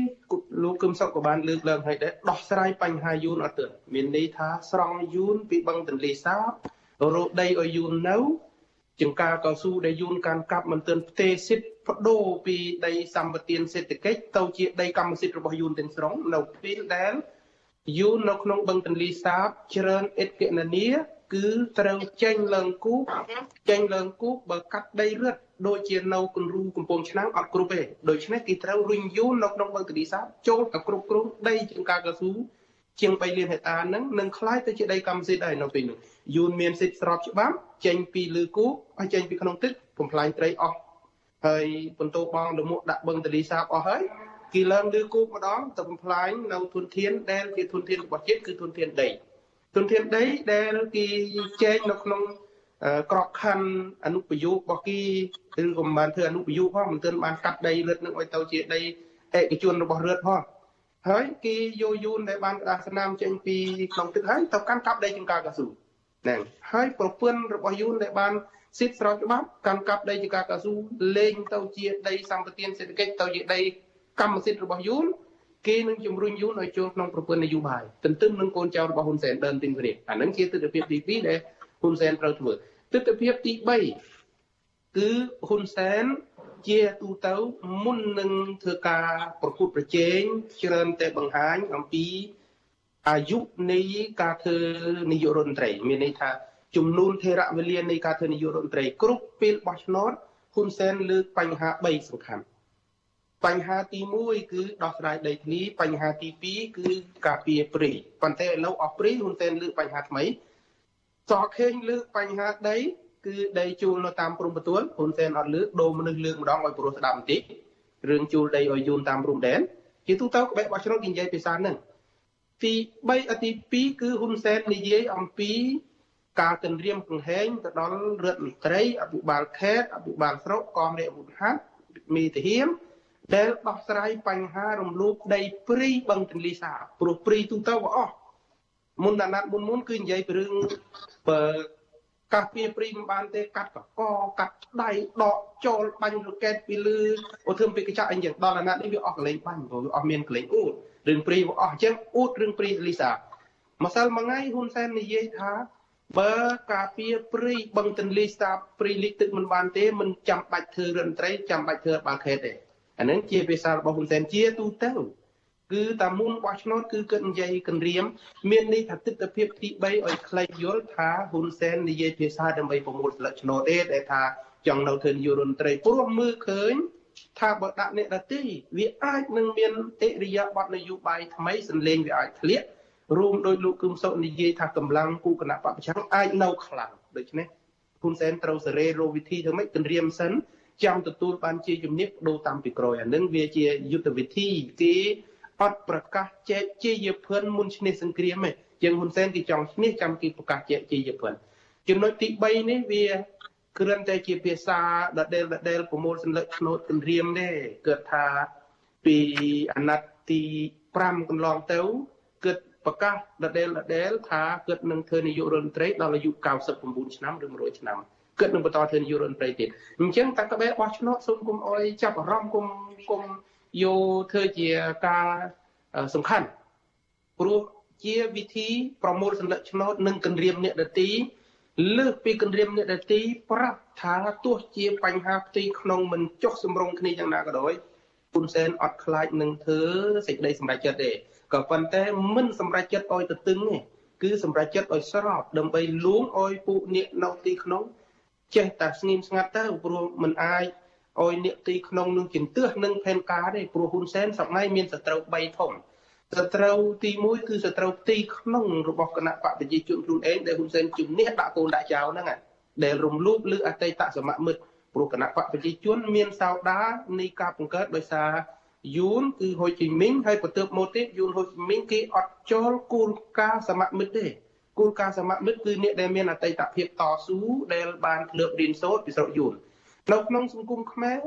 2លោកគឹមសុខក៏បានលើកឡើងឲ្យដែរដោះស្រាយបញ្ហាយូនអត់ទាន់មានន័យថាស្រង់យូនពីបឹងទន្លេសាបរោដីឲ្យយូននៅចង្ការកៅស៊ូដែលយូនកាន់កាប់មិនទាន់ផ្ទេសិទ្ធបដូរពីដីសម្បត្តិសេដ្ឋកិច្ចទៅជាដីកម្មសិទ្ធិរបស់យូនទាំងស្រុងនៅពេលដែលយូននៅក្នុងបឹងទន្លេសាប ច្រើនអិតកណនី គឺត្រូវចេញឡើងគូចេញឡើងគូបើកាត់ដីរឹតដូចជានៅគន្រូកំពង់ឆ្នាំងអត់គ្រប់ទេដូច្នេះគេត្រូវរុញយូននៅក្នុងបឹងទន្លេសាបចូលទៅគ្រប់គ្រងដីជាងការកស៊ូជាង3លានហិកតាហ្នឹងនឹងคล้ายទៅជាដីកម្មសិទ្ធិដែរនៅពេលនោះយូនមានសិទ្ធិស្របច្បាប់ចេញពីលើគូឲ្យចេញពីក្នុងទឹកបំផ្លាញត្រីអស់ហើយបន្ទោបងលមុខដាក់បឹងទលីសាបអស់ហើយគេឡើងលើគោកម្ដងទៅបំផ្លាញនៅធនធានដែលជាធនធានរបស់ជាតិគឺធនធានដី ធនធានដីដែលគេចែកនៅក្នុងក្របខណ្ឌអនុប្រយោគរបស់គេឬក៏មិនបានធ្វើអនុប្រយោគផងមិនទាន់បានកាត់ដីរឹតនឹងឲ្យទៅជាដីឯកជនរបស់រដ្ឋផងហើយគេយកយូនដែលបានក្តារស្នាមចេញពីក្នុងទឹកហើយទៅកាន់កាប់ដីចង្ការកស៊ូហ្នឹងហើយប្រពន្ធរបស់យូនដែលបានសិទ្ធិស្របច្បាប់កម្មកាប់ដីជាការកស៊ូលែងទៅជាដីសម្បត្តិសេដ្ឋកិច្ចទៅជាដីកម្មសិទ្ធិរបស់យូន គេនឹងជំរុញយូនឲ្យចូលក្នុងប្រព័ន្ធនយោបាយទន្ទឹមនឹងកូនចៅរបស់ហ៊ុនសែនដើមទីនេះអានឹងជាទស្សនវិជ្ជាទី2ដែលហ៊ុនសែនត្រូវធ្វើទស្សនវិជ្ជាទី3គឺហ៊ុនសែនជាទូទៅមុននឹងធ្វើការប្រគួតប្រជែងច្រើនតែបង្ហាញអំពីអាយុនៃការធ្វើនាយករដ្ឋមន្ត្រីមានន័យថាចំនួនថេរវេលានៃការធ្វើនាយករដ្ឋមន្ត្រីគ្រប់ពេលបោះឆ្នោតហ៊ុនសែនលើកបញ្ហា3សំខាន់ បញ្ហាទី1គឺដោះស្រាយដីធ្លីបញ្ហាទី2គឺការពារព្រៃប៉ុន្តែឥឡូវអស់ព្រៃហ៊ុនសែនលើកបញ្ហាថ្មីសខេងលើកបញ្ហាដី គឺដីជួលនៅតាមព្រំប្រទល់ហ៊ុនសែនអត់លើកដូរមនុស្សលើកម្ដងឲ្យព្រោះស្ដាប់បន្តិចរឿងជួលដីឲ្យយូនតាមព្រំដែនជាទូទៅក្បែរបោះឆ្នោតគេនិយាយភាសាហ្នឹងទី3អទី2គឺហ៊ុនសែននិយាយអំពីការទន្រាមកំហែងទៅដល់រដ្ឋមន្ត្រីអភិបាលខេត្តអភិបាលស្រុកកងរាជអាវុធហត្ថមេទាហាន ដែលដោះស្រាយបញ្ហារំលោភដីព្រៃបឹងទន្លេសាបព្រោះព្រៃទូទៅក៏អស់មុនអាណត្តិមុនមុនគឺនិយាយពីរឿងបើកាសពីព្រីមិនបានទេកាត់កកកាត់ដៃដកចូលបាញ់រកេតពីលឺអូធ្វើពីកញ្ចក់អីចឹងដល់អាណត្តិនេះវាអស់កលែងបាញ់ព្រោះវាអស់មានកលែងអ៊ូតរឿងព្រីវាអស់អញ្ចឹងអ៊ូតរឿងព្រីលីសាម្សិលមួយថ្ងៃហ៊ុនសែននិយាយថាបើការពារព្រៃបឹងទន្លេសាបព្រៃលិចទឹកមិនបានទេមិនចាំបាច់ធ្វើរដ្ឋមន្ត្រីចាំបាច់ធ្វើបាល់ខេតទេ អានឹងជាភាសារបស់ហ៊ុនសែនជាទូទៅគឺតាមុនបោះឆ្នោតគឺគិតនិយាយគម្រាម មានន័យថាទស្សនវិជ្ជាទី3ឲ្យខ្លីយល់ថាហ៊ុនសែននិយាយភាសាដើម្បីប្រមូលស្លឹកឆ្នោតទេដែលថាចង់នៅធ្វើនាយករដ្ឋមន្ត្រីព្រោះមើលឃើញថាបើដាក់អ្នកដទីវាអាចនឹងមានអិរិយាបថនយោបាយថ្មីសន្លេងវាអាចធ្លាក់រួមដោយលោកគឹមសុខនិយាយថាកម្លាំងគូគណៈបព្វប្រឆាំងអាចនៅខ្លាំងដូច្នេះហ៊ុនសែនត្រូវសេរីរោវិធីធ្វើម៉េចគម្រាមសិន ចាំទទួលបានជាជំនាញដូរតាមពីក្រោយអានឹងវាជាយុទ្ធវិធីគេអត់ប្រកាសចែកជាយភឿនមុនឈ្នះសង្គ្រាមទេជាងហ៊ុនសែនគេចង់ឈ្នះចាំគេប្រកាសចែកជាយភឿនចំណុចទី3នេះវាគ្រាន់តែជាភាសាដដែលដដែលប្រមូលសញ្ញាឆ្នោតគម្រាមទេគាត់ថាពីអាណត្តិទី5កន្លងទៅគាត់ប្រកាសដដែលដដែលថាគាត់នឹងធ្វើនាយករដ្ឋមន្ត្រីដល់អាយុ99ឆ្នាំឬ100ឆ្នាំ គាត់នឹងបន្តធ្វើនាយករដ្ឋមន្ត្រីទៀតអញ្ចឹងតាក្បែរបោះឆ្នោតសូមគុំអុយចាប់អារម្មណ៍គុំគុំយកធ្វើជាការសំខាន់ព្រោះជាវិធីប្រមូលសន្លឹកឆ្នោតនិងគម្រាមអ្នកដទីលើសពីគម្រាមអ្នកដទីប្រាប់ថាទោះជាបញ្ហាផ្ទៃក្នុងមិនចុះសម្រុងគ្នាយ៉ាងណាក៏ដោយហ៊ុនសែនអត់ខ្លាចនឹងធ្វើសេចក្តីសម្រេចចិត្តទេក៏ប៉ុន្តែមិនសម្រេចចិត្តឲ្យទៅទឹងទេគឺសម្រេចចិត្តឲ្យស្របដើម្បីលួងឲ្យពួកអ្នកនៅទីក្នុង ចេះតែស្ងៀមស្ងាត់ទៅព្រោះមិនអាចឲ្យអ្នកទីក្នុងនឹងជំទាស់នឹងផែនការទេព្រោះហ៊ុនសែនសប្ងៃមានសត្រូវ3ធំសត្រូវទី1គឺសត្រូវទីក្នុងរបស់គណៈបកប្រជាជនខ្លួនឯងដែលហ៊ុនសែនជំនះដាក់កូនដាក់ចៅហ្នឹងដែលរំលោភលើអតីតសមមិត្តព្រោះគណៈបកប្រជាជនមានសោដានៃការបង្កើតដោយសារយួនគឺហូជីមីងហើយបន្ទាប់មកទៀតយួនហូជីមីងគេអត់ចូលគោលការណ៍សមមិត្តទេ គោលការណ៍សមមិត្តគឺអ្នកដែលមានអតីតភាពតស៊ូដែលបានធ្លាប់រៀនសូត្រពីស្រុកយួននៅក្នុងសង្គមខ្មែរ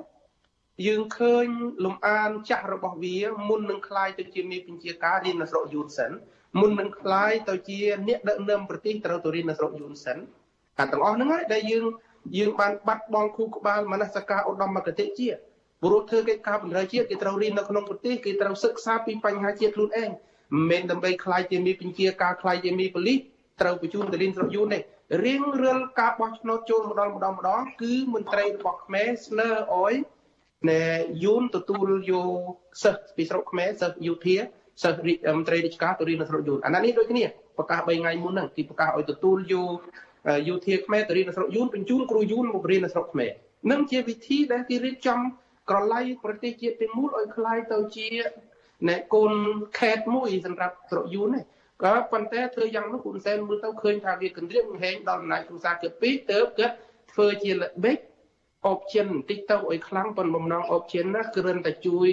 យើងឃើញលំអានចាស់របស់វាមុននឹងคลายទៅជាមេបញ្ជាការរៀននៅស្រុកយូនសិនមុននឹងคลายទៅជាអ្នកដឹកនាំប្រទេសត្រូវទៅរៀននៅស្រុកយូនសិនអាទាំងអស់ហ្នឹងហើយដែលយើងយើងបានបាត់បង់គូក្បាលមនសការឧត្តមគតិជាតិព្រោះធ្វើកិច្ចការបណ្ដាជាតិគេត្រូវរៀននៅក្នុងប្រទេសគេត្រូវសិក្សាពីបញ្ហាជាតិខ្លួនឯងមិនមែនដើម្បីคลายជាមេបញ្ជាការคลายជាមេប៉ូលីស ត្រូវបញ្ជូនទៅរៀនស្រុកយូនទេរៀងរាល់ការបោះឆ្នោតចូលម្ដងម្ដងម្ដងគឺមន្ត្រីរបស់ខ្មែរស្នើឲ្យណែយូនទទួលយកសិស្សពីស្រុកខ្មែរសិស្សយុធាសិស្សមន្ត្រីរាជការទៅរៀននៅស្រុកយូនអានេះដូចគ្នាប្រកាស3ថ្ងៃមុនហ្នឹងគេប្រកាសឲ្យទទួលយកយោធាខ្មែរទៅរៀននៅស្រុកយូនបញ្ជូនគ្រូយូនមករៀននៅស្រុកខ្មែរនឹងជាវិធីដែលគេរៀបចំក្រឡៃប្រទេសជាតិទាំងមូលឲ្យคล้ายទៅជាណែកូនខេតមួយសម្រាប់ស្រុកយូននេះ ក៏ប៉ុន្តែធ្វើយ៉ាងនោះហ៊ុនសែនមើលទៅឃើញថាវាគន្រាមហែងដល់អំណាចគ្រួសារគេពីរទៅគាត់ធ្វើជាល្បិចអបជិនបន្តិចទៅឲ្យខ្លាំងប៉ុនបំណងអបជិនណាគ្រាន់តែជួយ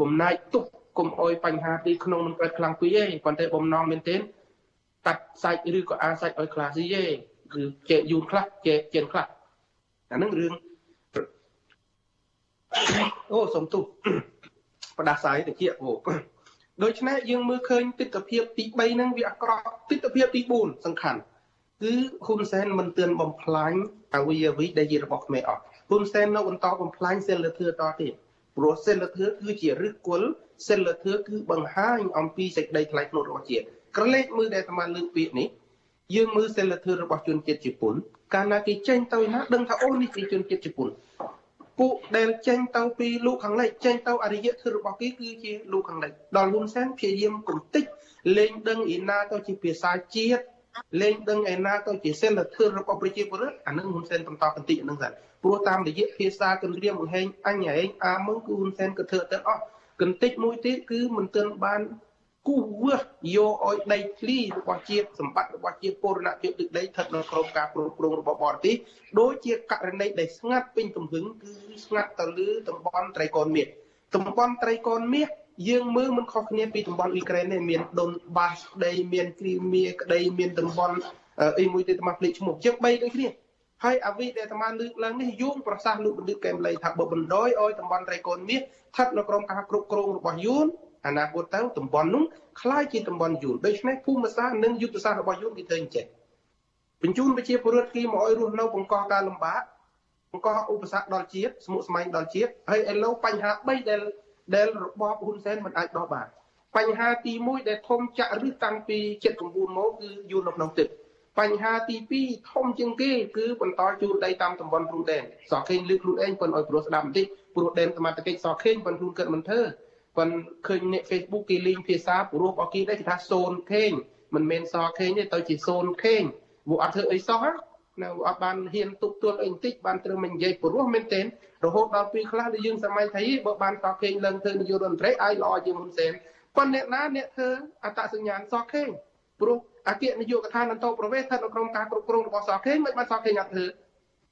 បំណាច់ទុកកុំអោយបញ្ហាទីក្នុងនឹងកើតខ្លាំងពេកទេប៉ុន្តែបំណងមែនទែនកាត់សាច់ឬក៏អាសាច់ឲ្យខ្លាស៊ីទេគឺជែកយូនខ្លះជែកជិនខ្លះអានឹងរឿងអូសុំទោសផ្ដាសាយតិចអូ ដូច្នេះយើងមើលឃើញទស្សនវិជ្ជាទី3ហ្នឹងវាអាក្រក់ទស្សនវិជ្ជាទី4សំខាន់គឺហ៊ុនសែនមិនទឿនបំផ្លាញអវិយវិដែលជារបស់ខ្មែរអស់ហ៊ុនសែននៅបន្តបំផ្លាញសិលធម៌តទៀតព្រោះសិលធម៌គឺជាឫសគល់សិលធម៌គឺបង្ហាញអំពីសេចក្តីថ្លៃថ្នូររបស់ជាតិក្រឡេកមើលដែលអាត្មាលើកពាក្យនេះយើងមើលសិលធម៌របស់ជនជាតិជប៉ុនកាលណាគេចេញទៅណាដឹងថាអូនេះជាជនជាតិជប៉ុន ពួកដែលចេញទៅពីលោកខាងលិចចេញទៅអរិយធម៌របស់គេគឺជាលោកខាងលិចដល់ហ៊ុនសែនព្យាយាមគំតិចលេងដឹងឯណាទៅជាភាសាជាតិលេងដឹងឯណាទៅជាសិលធម៌របស់ប្រជាពលរដ្ឋអានឹងហ៊ុនសែនបន្តកន្តិចហ្នឹងដែរព្រោះតាមរយៈភាសាគន្រាមបង្ហែងអញឯងអាមឹងគឺហ៊ុនសែនក៏ធ្វើទៅអស់កន្តិចមួយទៀតគឺមិនទាន់បាន គូវះយកឲ្យដីធ្លីរបស់ជាតិសម្បត្តិរបស់ជាតិពរណភាពទឹកដីស្ថិតនៅក្រោមការគ្រប់គ្រងរបស់បរទេសដូចជាករណីដែលស្ងាត់ពេញទំហឹងគឺស្ងាត់ទៅលើតំបន់ត្រីកូនមាសតំបន់ត្រីកូនមាសយើងមើលមិនខុសគ្នាពីតំបន់អ៊ុយក្រែនទេមានដុនបាសក្តីមានគ្រីមៀក្តីមានតំបន់អីមួយទៀតមកភ្លេចឈ្មោះជាង3ដូចគ្នាហើយអាវីដែលអាត្មាលើកឡើងនេះយងប្រសាសន៍លោកបណ្ឌិតកែមលីថាបើបណ្ដោយឲ្យតំបន់ត្រីកូនមាសស្ថិតនៅក្រោមការគ្រប់គ្រងរបស់យួន អនាគតទៅតំបន់នោះคล้ายជាតំបន់យួនដូច្នេះភូមិសាស្ត្រនិងយុទ្ធសាស្ត្ររបស់យួនគេធ្វើអញ្ចឹងបញ្ជូនប្រជាពលរដ្ឋគេមកឲ្យរស់នៅបង្កការលំបាកបង្កឧបសគ្គដល់ជាតិស្មុគស្មាញដល់ជាតិហើយឥឡូវបញ្ហា3ដែលដែលរបបហ៊ុនសែនមិនអាចដោះបានបញ្ហាទី1ដែលធំចាក់ឬតាំងពី79មកគឺយួននៅក្នុងទឹកបញ្ហាទី2ធំជាងគេគឺបន្តជួលដីតាមតំបន់ព្រំដែនសខេងលើកខ្លួនឯងប៉ុនឲ្យព្រោះស្ដាប់បន្តិចព្រោះដែនសមត្ថកិច្ចសខេងប៉ុនខ្លួនកើតមិនធ្វើ ប៉ុនឃើញអ្នក Facebook គេលេងភាសាព្រោះរបស់គេដែរគេថាសូនខេងមិនមែនសខេងទេទៅជាសូនខេងពួកអត់ធ្វើអីសោះណាអត់បានហ៊ានទប់ទល់អីបន្តិចបានត្រឹមមិននិយាយព្រោះមែនទែនរហូតដល់ពេលខ្លះដែលយើងសម័យថៃបើបានសខេងឡើងធ្វើនយោបាយរដ្ឋមន្ត្រីឲ្យល្អជាងហ៊ុនសែនប៉ុន្តែអ្នកណាអ្នកធ្វើអត្តសញ្ញាណសខេងព្រោះអគ្គនាយកដ្ឋានអន្តរប្រវេសស្ថិតនៅក្នុងការគ្រប់គ្រងរបស់សខេងមិនបានសខេងអត់ធ្វើ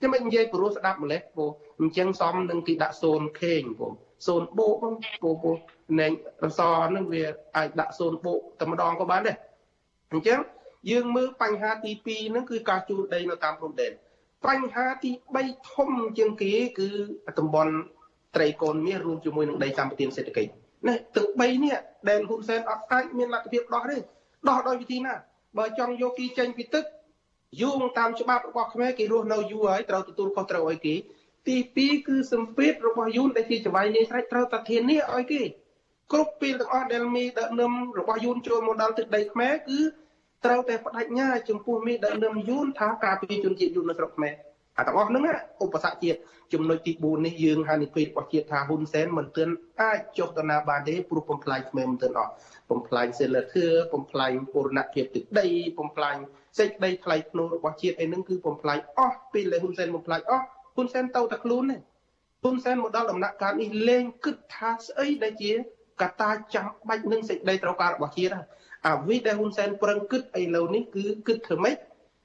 ចាំមិននិយាយព្រោះស្ដាប់ម្លេះពូអញ្ចឹងសមនឹងគេដាក់សូនខេងពូ សូនបោកផងពូពូណែរសនឹងវាអាចដាក់សូនបោកតែម្ដងក៏បានដែរអញ្ចឹងយើងមើលបញ្ហាទី2ហ្នឹងគឺការជួលដីនៅតាមព្រំដែនបញ្ហាទី3ធំជាងគេគឺតំបន់ត្រីកូនមាសរួមជាមួយនឹងដីសម្បត្តិសេដ្ឋកិច្ចនេះទាំង3នេះដែលហ៊ុនសែនអត់អាចមានលទ្ធភាពដោះទេដោះដោយវិធីណាបើចង់យកគីចេញពីទឹកយូងតាមច្បាប់របស់ខ្មែរគេរស់នៅយូរហើយត្រូវទទួលខុសត្រូវឲ្យគេ ទី2គឺសម្ពាធរបស់យូនដែលជាចវាយនាយស្រេចត្រូវតែធានាឲ្យគេគ្រប់ពេលទាំងអស់ដែលមានដឹកនាំរបស់យូនចូលមកដល់ទឹកដីខ្មែរគឺត្រូវតែបដិញ្ញាចំពោះមេដឹកនាំយូនថាការពារជនជាតិយូននៅស្រុកខ្មែរអាទាំងអស់ហ្នឹងឧបសគ្គជាតិចំណុចទី4នេះយើងហានិភ័យរបស់ជាតិថាហ៊ុនសែនមិនទាន់អាចចុះទៅណាបានទេព្រោះបំផ្លាញខ្មែរមិនទាន់អស់បំផ្លាញសិលធម៌បំផ្លាញពរណភាពទឹកដីបំផ្លាញសេចក្តីថ្លៃថ្នូររបស់ជាតិអីហ្នឹងគឺបំផ្លាញអស់ពេលដែលហ៊ុនសែនបំផ្លាញអស់ ហ៊ុនសែនទៅតែខ្លួនទេហ៊ុនសែនមកដល់ដំណាក់កាលនេះលែងគិតថាស្អីដែលជាកត្តាចាំបាច់នឹងសេចក្តីត្រូវការរបស់ជាតិអាវិដែលហ៊ុនសែនប្រឹងគិតឥឡូវនេះគឺគិតធ្វើម៉េច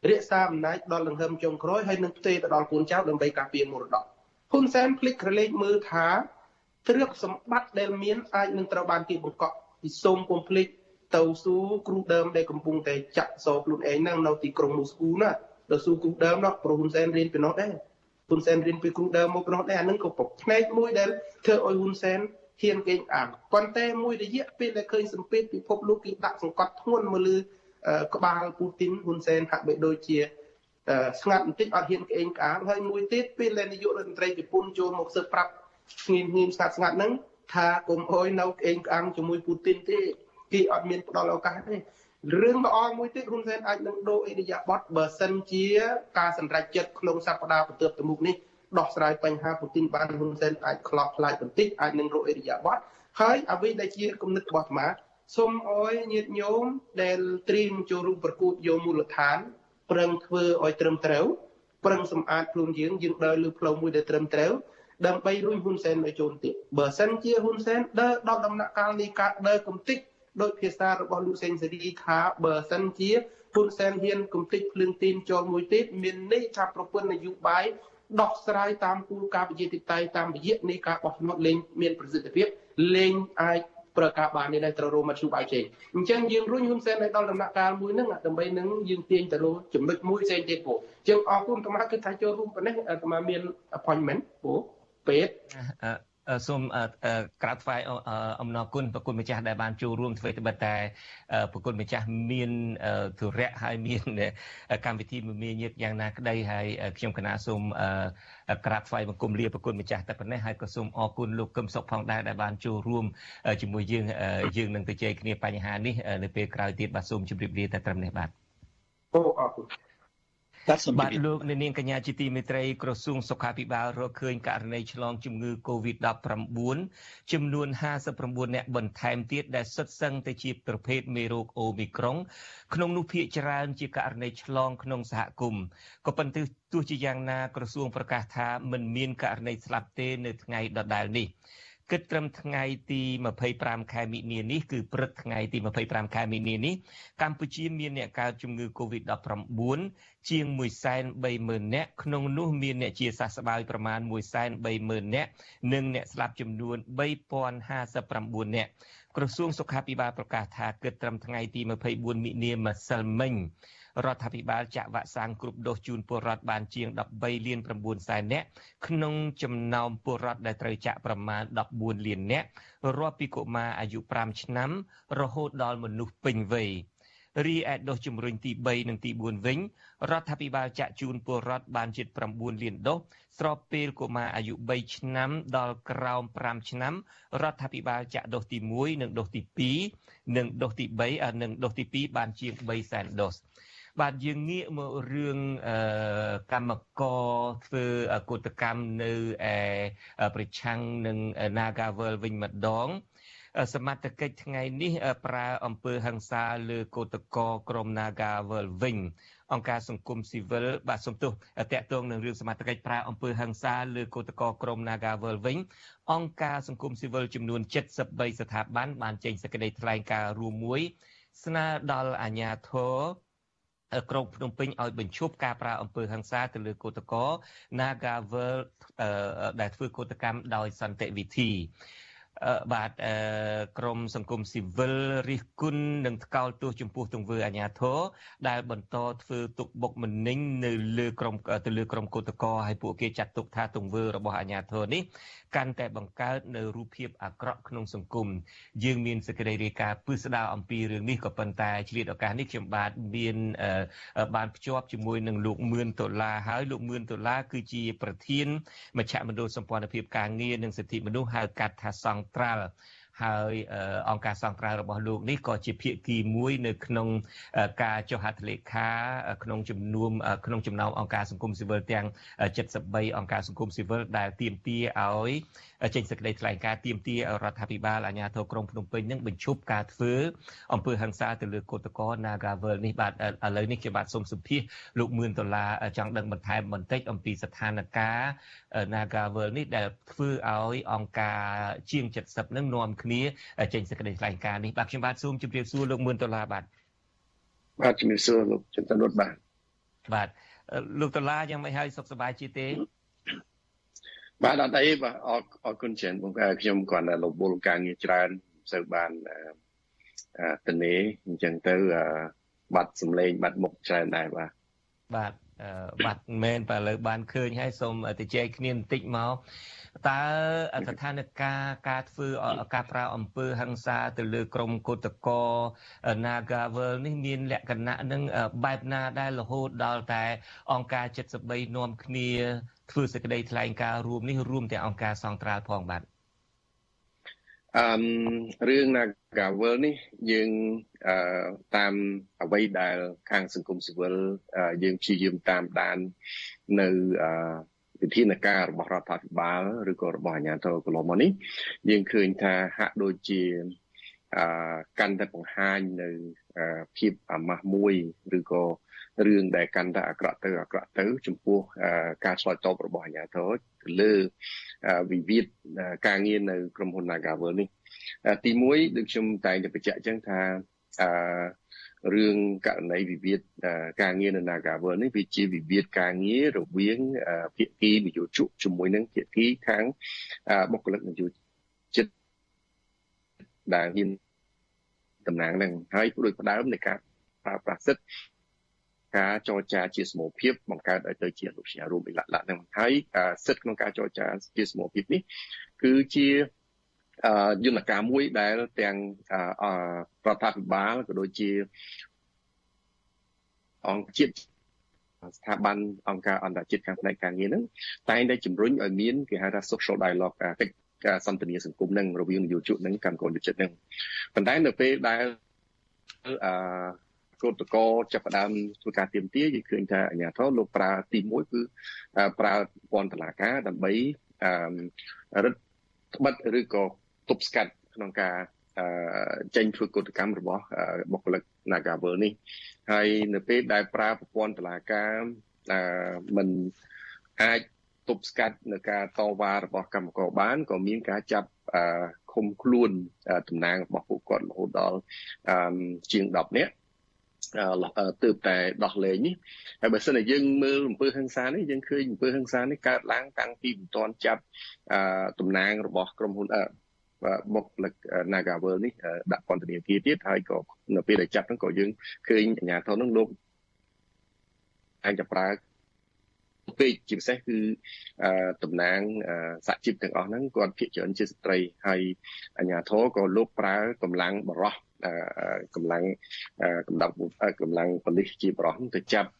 រក្សាអំណាចដល់លង្ហឹមចុងក្រោយហើយនឹងផ្ទេរទៅដល់កូនចៅដើម្បីការពារមរតកហ៊ុនសែនភ្លេចក្រឡេកមើលថាទ្រព្យសម្បត្តិដែលមានអាចនឹងត្រូវបានគេបង្កក់ពីសូមកុំភ្លេចទៅស៊ូគ្រូដើមដែលកំពុងតែចាក់សោខ្លួនឯងហ្នឹងនៅទីក្រុងមូស្គូណាទៅស៊ូគ្រូដើមនោះប្រហ៊ុនសែនរៀនពីនោះដែរ ហ៊ុនសែនរៀនពីគ្រូដើមមករហូតដែរអានឹងក៏ប្រផ្នែកមួយដែលធ្វើឲ្យហ៊ុនសែនហ៊ានកេងអាងប៉ុន្តែមួយរយៈពេលដែលឃើញសម្ពាធពិភពលោកគេដាក់សង្កត់ធ្ងន់មកលើក្បាលពូទីនហ៊ុនសែនហាក់បីដូចជាស្ងាត់បន្តិចអត់ហ៊ានក្អេងក្អាងហើយមួយទៀតពេលដែលនាយករដ្ឋមន្ត្រីជប៉ុនចូលមកសើប្រាប់ស្ងៀមស្ងៀមស្ងាត់ស្ងាត់ហ្នឹងថាកុំអោយនៅក្អេងក្អាងជាមួយពូទីនទេគេអត់មានផ្ដល់ឱកាសទេ រឿងល្អមួយទៀតហ៊ុនសែនអាចនឹងដូរអេរិយាប័តបើសិនជាការសម្រេចចិត្តក្នុងសប្តាហ៍បន្ទាប់ទៅមុខនេះដោះស្រាយបញ្ហាពូទីនបានហ៊ុនសែនអាចខ្លោះខ្លាចបន្តិចអាចនឹងរកអេរិយាប័តហើយអ្វីដែលជាគំនិតរបស់អាត្មាសូមអោយញាតិញោមដែលត្រៀមចូលរួមប្រកួតយកមូលដ្ឋានប្រឹងធ្វើឲ្យត្រឹមត្រូវប្រឹងសម្អាតខ្លួនយើងយើងដើរលើផ្លូវមួយដែលត្រឹមត្រូវដើម្បីរុញហ៊ុនសែនឲ្យចូលទៀតបើសិនជាហ៊ុនសែនដើរដល់ដំណាក់កាលនៃការដើរកំតិច ដោយភាសារបស់លោកសេងសេរីថាបើសិនជាហ៊ុនសែនហ៊ានគំតិចភ្លើងទីនចូលមួយទៀតមានន័យថាប្រពន្ធនយោបាយដោះស្រាយតាមគោលការណ៍ប្រជាធិបតេយ្យតាមរយៈនៃការបោះឆ្នោតលេងមានប្រសិទ្ធភាពលេងអាចប្រកាសបាននេះដែរត្រូវរមមធ្យោបាយផ្សេងអញ្ចឹងយើងរុញហ៊ុនសែនឲ្យដល់ដំណាក់កាលមួយហ្នឹងដើម្បីនឹងយើងទាញទៅរកចំណុចមួយផ្សេងទៀតពូអញ្ចឹងអរគុណអាត្មាគឺថាចូលរួមប៉ុណ្ណេះអាត្មាមាន appointment ពូពេទ្យ សូមក្រាបថ្វាយអំណរគុណប្រគុណម្ចាស់ដែលបានចូលរួមធ្វើត្បិតតែប្រគុណម្ចាស់មានធុរៈហើយមានកម្មវិធីមមាញឹកយ៉ាងណាក្តីហើយខ្ញុំគណៈសូមក្រាបថ្វាយបង្គំលាប្រគុណម្ចាស់តែប៉ុណ្ណេះហើយក៏សូមអរគុណលោកកឹមសុខផងដែរដែលបានចូលរួមជាមួយយើងយើងនឹងទៅជែកគ្នាបញ្ហានេះនៅពេលក្រោយទៀតបាទសូមជម្រាបលាតែត្រឹមនេះបាទអូអរគុណ បាទលោកអ្នកនាងកញ្ញាជាទីមេត្រីក្រសួងសុខាភិបាលរកឃើញករណីឆ្លងជំងឺ Covid-19 ចំនួន59អ្នកបន្ថែមទៀតដែលសុទ្ធសឹងទៅជាប្រភេទមេរោគអូមីក្រុងក្នុងនោះភាគច្រើនជាករណីឆ្លងក្នុងសហគមន៍ក៏ប៉ុន្តែទោះជាយ៉ាងណាក្រសួងប្រកាសថាមិនមានករណីស្លាប់ទេនៅថ្ងៃដដែលនេះ គិតត្រឹមថ្ងៃទី25ខែមិនិនានេះគឺព្រឹកថ្ងៃទី25ខែមិនិនានេះកម្ពុជាមានអ្នកកើតជំងឺ Covid-19 ជាង130,000នាក់ក្នុងនោះមានអ្នកជាសះស្បើយប្រមាណ130,000នាក់និងអ្នកស្លាប់ចំនួន3059នាក់ ក្រសួងសុខាភិបាលប្រកាសថាគិតត្រឹមថ្ងៃទី24មិនិនាម្សិលមិញរដ្ឋាភិបាលចាក់វ៉ាក់សាំងគ្រប់ដូសជូនពលរដ្ឋបានជាង13លាន9សែននាក់ក្នុងចំណោមពលរដ្ឋដែលត្រូវចាក់ប្រមាណ14លាននាក់រាប់ពីកុមារអាយុ5ឆ្នាំរហូតដល់មនុស្សពេញវ័យ រីឯដូសជំរុញទី3និងទី4វិញរដ្ឋាភិបាលចាក់ជូនពលរដ្ឋបានជិត9លានដូសស្របពេលកុមារអាយុ3ឆ្នាំដល់ក្រោម5ឆ្នាំរដ្ឋាភិបាលចាក់ដូសទី1និងដូសទី2និងដូសទី3និងដូសទី2បានជាង3សែនដូសបាទយើងងាកមករឿងកម្មករធ្វើកុតកម្មនៅប្រឆាំងនឹង Nagavel វិញម្ដង សមត្ថកិច្ចថ្ងៃនេះប្រើអំពើហិង្សាលើកោតកោក្រុម Nagavel វិញអង្គការសង្គមស៊ីវិលបាទសំទោសតាក់ទងនឹងរឿងសមត្ថកិច្ចប្រើអំពើហិង្សាលើកោតកោក្រុម Nagavel វិញអង្គការសង្គមស៊ីវិលចំនួន73ស្ថាប័នបានចេញសេចក្តីថ្លែងការណ៍រួមមួយ ស្នើដល់អាជ្ញាធរក្រុងភ្នំពេញឲ្យបញ្ឈប់ការប្រើអំពើហិង្សាទៅលើកោតក្រ Nagavel ដែលធ្វើកោតកម្មដោយសន្តិវិធី បាទក្រមសង្គមស៊ីវិលរិះគន់និងថ្កោលទោសចំពោះទង្វើអាញាធរដែលបន្តធ្វើទុកបុកម្នេញនៅលើក្រមទៅលើក្រមកោតក្រហើយពួកគេចាត់ទុកថាទង្វើរបស់អាញាធរនេះកាន់តែបង្កើតនៅរូបភាពអាក្រក់ក្នុងសង្គមយើងមានសេចក្តីរាយការណ៍ពឹស្ដារអំពីរឿងនេះក៏ប៉ុន្តែឆ្លៀតឱកាសនេះខ្ញុំបាទមានបានភ្ជាប់ជាមួយនឹងលោកមឿនដុល្លារហើយលោកមឿនដុល្លារគឺជាប្រធានមជ្ឈមណ្ឌលសម្ព័ន្ធភាពការងារនិងសិទ្ធិមនុស្សហៅកាត់ថាសង្ត្រាល់ហើយអង្គការសង្គ្រោះរបស់លោកនេះក៏ជាភាគីមួយនៅក្នុងការចុះហត្ថលេខាក្នុងចំនួនក្នុងចំណោមអង្គការសង្គមស៊ីវិលទាំង73អង្គការសង្គមស៊ីវិលដែលទាមទារឲ្យ ចេញសេចក្តីថ្លែងការណ៍ទាមទាររដ្ឋាភិបាលអាជ្ញាធរក្រុងភ្នំពេញនឹងបញ្ឈប់ការធ្វើអំពើហិង្សាទៅលើកូតកោ Nagavel នេះបាទឥឡូវនេះខ្ញុំបាទសូមសម្ភាសលោកមឿនដុល្លារចង់ដឹងបន្ថែមបន្តិចអំពីស្ថានភាព Nagavel នេះដែលធ្វើឲ្យអង្គការជាង70នឹងនាំគ្នាចេញសេចក្តីថ្លែងការណ៍នេះបាទខ្ញុំបាទសូមជម្រាបសួរលោកមឿនដុល្លារបាទបាទជំរាបសួរលោកចន្ទនុតបាទបាទលោកដុល្លារយ៉ាងមិនហើយសុខសប្បាយជាទេ បាទអត់អីបាទអរអរគុណច្រើនបងប្អូនខ្ញុំគ្រាន់តែលបលការងារច្រើនមិនសូវបានតនេអញ្ចឹងទៅបាត់សម្លេងបាត់មុខច្រើនដែរបាទបាទបាត់មែនបើលើបានឃើញហើយសូមទៅជែកគ្នាបន្តិចមក តើស្ថានភាពការធ្វើការប្រើអំពើហិង្សាទៅលើក្រមកុតកោ Nagavel នេះមានលក្ខណៈនឹងបែបណាដែលរហូតដល់តែអង្គការ73នាំគ្នាធ្វើសេចក្តីថ្លែងការណ៍រួមនេះរួមទាំងអង្គការសង្ត្រាល់ផងបាទអឺរឿង Nagavel នេះយើងអឺតាមអ្វីដែលខាងសង្គមស៊ីវិលយើងព្យាយាមតាមដាននៅអឺ វិធានការរបស់រដ្ឋាភិបាលឬក៏របស់អាជ្ញាធរកន្លងមកនេះយើងឃើញថាហាក់ដូចជាអឺកាន់តែបង្ហាញនៅភាពអាម៉ាស់មួយឬក៏រឿងដែលកាន់តែអាក្រក់ទៅអាក្រក់ទៅ ចំពោះការឆ្លើយតបរបស់អាជ្ញាធរទៅលើវិវាទការងារនៅក្រុមហ៊ុន Nagavel នេះទី1ដូចខ្ញុំតែងតែបញ្ជាក់អញ្ចឹងថាអឺ រឿងករណីវិវាទការងារនៅ Nagavel នេះវាជាវិវាទការងាររវាងភាគីនយោជកជាមួយនឹងភាគីខាងបុគ្គលិកនយោជិតដែលមានតំណាងនឹងហើយដូចផ្ដើមនៃការប្រើប្រាស់សិទ្ធិការចរចាជាសមូហភាពបង្កើតឲ្យទៅជាអនុញ្ញាតរួមអីលក្ខណៈហ្នឹងហើយសិទ្ធិក្នុងការចរចាជាសមូហភាពនេះគឺជា យន្តការមួយដែលទាំងរដ្ឋាភិបាលក៏ដូចជាអង្គជាតិស្ថាប័នអង្គការអន្តរជាតិខាងផ្នែកការងារហ្នឹងតែងតែជំរុញឲ្យមានគេហៅថា social dialogue កិច្ចការសន្ទនាសង្គមហ្នឹងរវាងនយោជកនិងកម្មករនិយោជិតហ្នឹងប៉ុន្តែនៅពេលដែលអឺកោតកោចាប់ផ្ដើមធ្វើការទៀមទាយើងឃើញថាអាជ្ញាធរលោកប្រើទី1គឺប្រើពន្ធតឡាការដើម្បីអឺរឹតត្បិតឬក៏ ទប់ស្កាត់ក្នុងការចេញធ្វើកតកម្មរបស់បុគ្គលិក Nagavel នេះហើយនៅពេលដែលប្រើប្រព័ន្ធតឡាការមិនអាចទប់ស្កាត់នៅការតវ៉ារបស់កម្មករបានក៏មានការចាប់ឃុំខ្លួនតំណាងរបស់ពួកគាត់រហូតដល់ជាង10នាក់ទើបតែដោះលែងនេះហើយបើសិនជាយើងមើលអំពើហិង្សានេះយើងឃើញអំពើហិង្សានេះកើតឡើងតាំងពីមិនទាន់ចាប់តំណាងរបស់ក្រុមហ៊ុន បុគ្គលិក Nagavel នេះដាក់ពន្ធនាគារទៀតហើយក៏នៅពេលដែលចាប់ហ្នឹងក៏យើងឃើញអាជ្ញាធរហ្នឹងលោកអាចจะប្រើពេកជាពិសេសគឺតំណាងសហជីពទាំងអស់ហ្នឹងគាត់ភាគច្រើនជាស្ត្រីហើយអាជ្ញាធរក៏លោកប្រើកម្លាំងបរោះ កម្លាំងកម្លាំងកម្លាំងប៉ូលីសជាបរោះទៅចាប់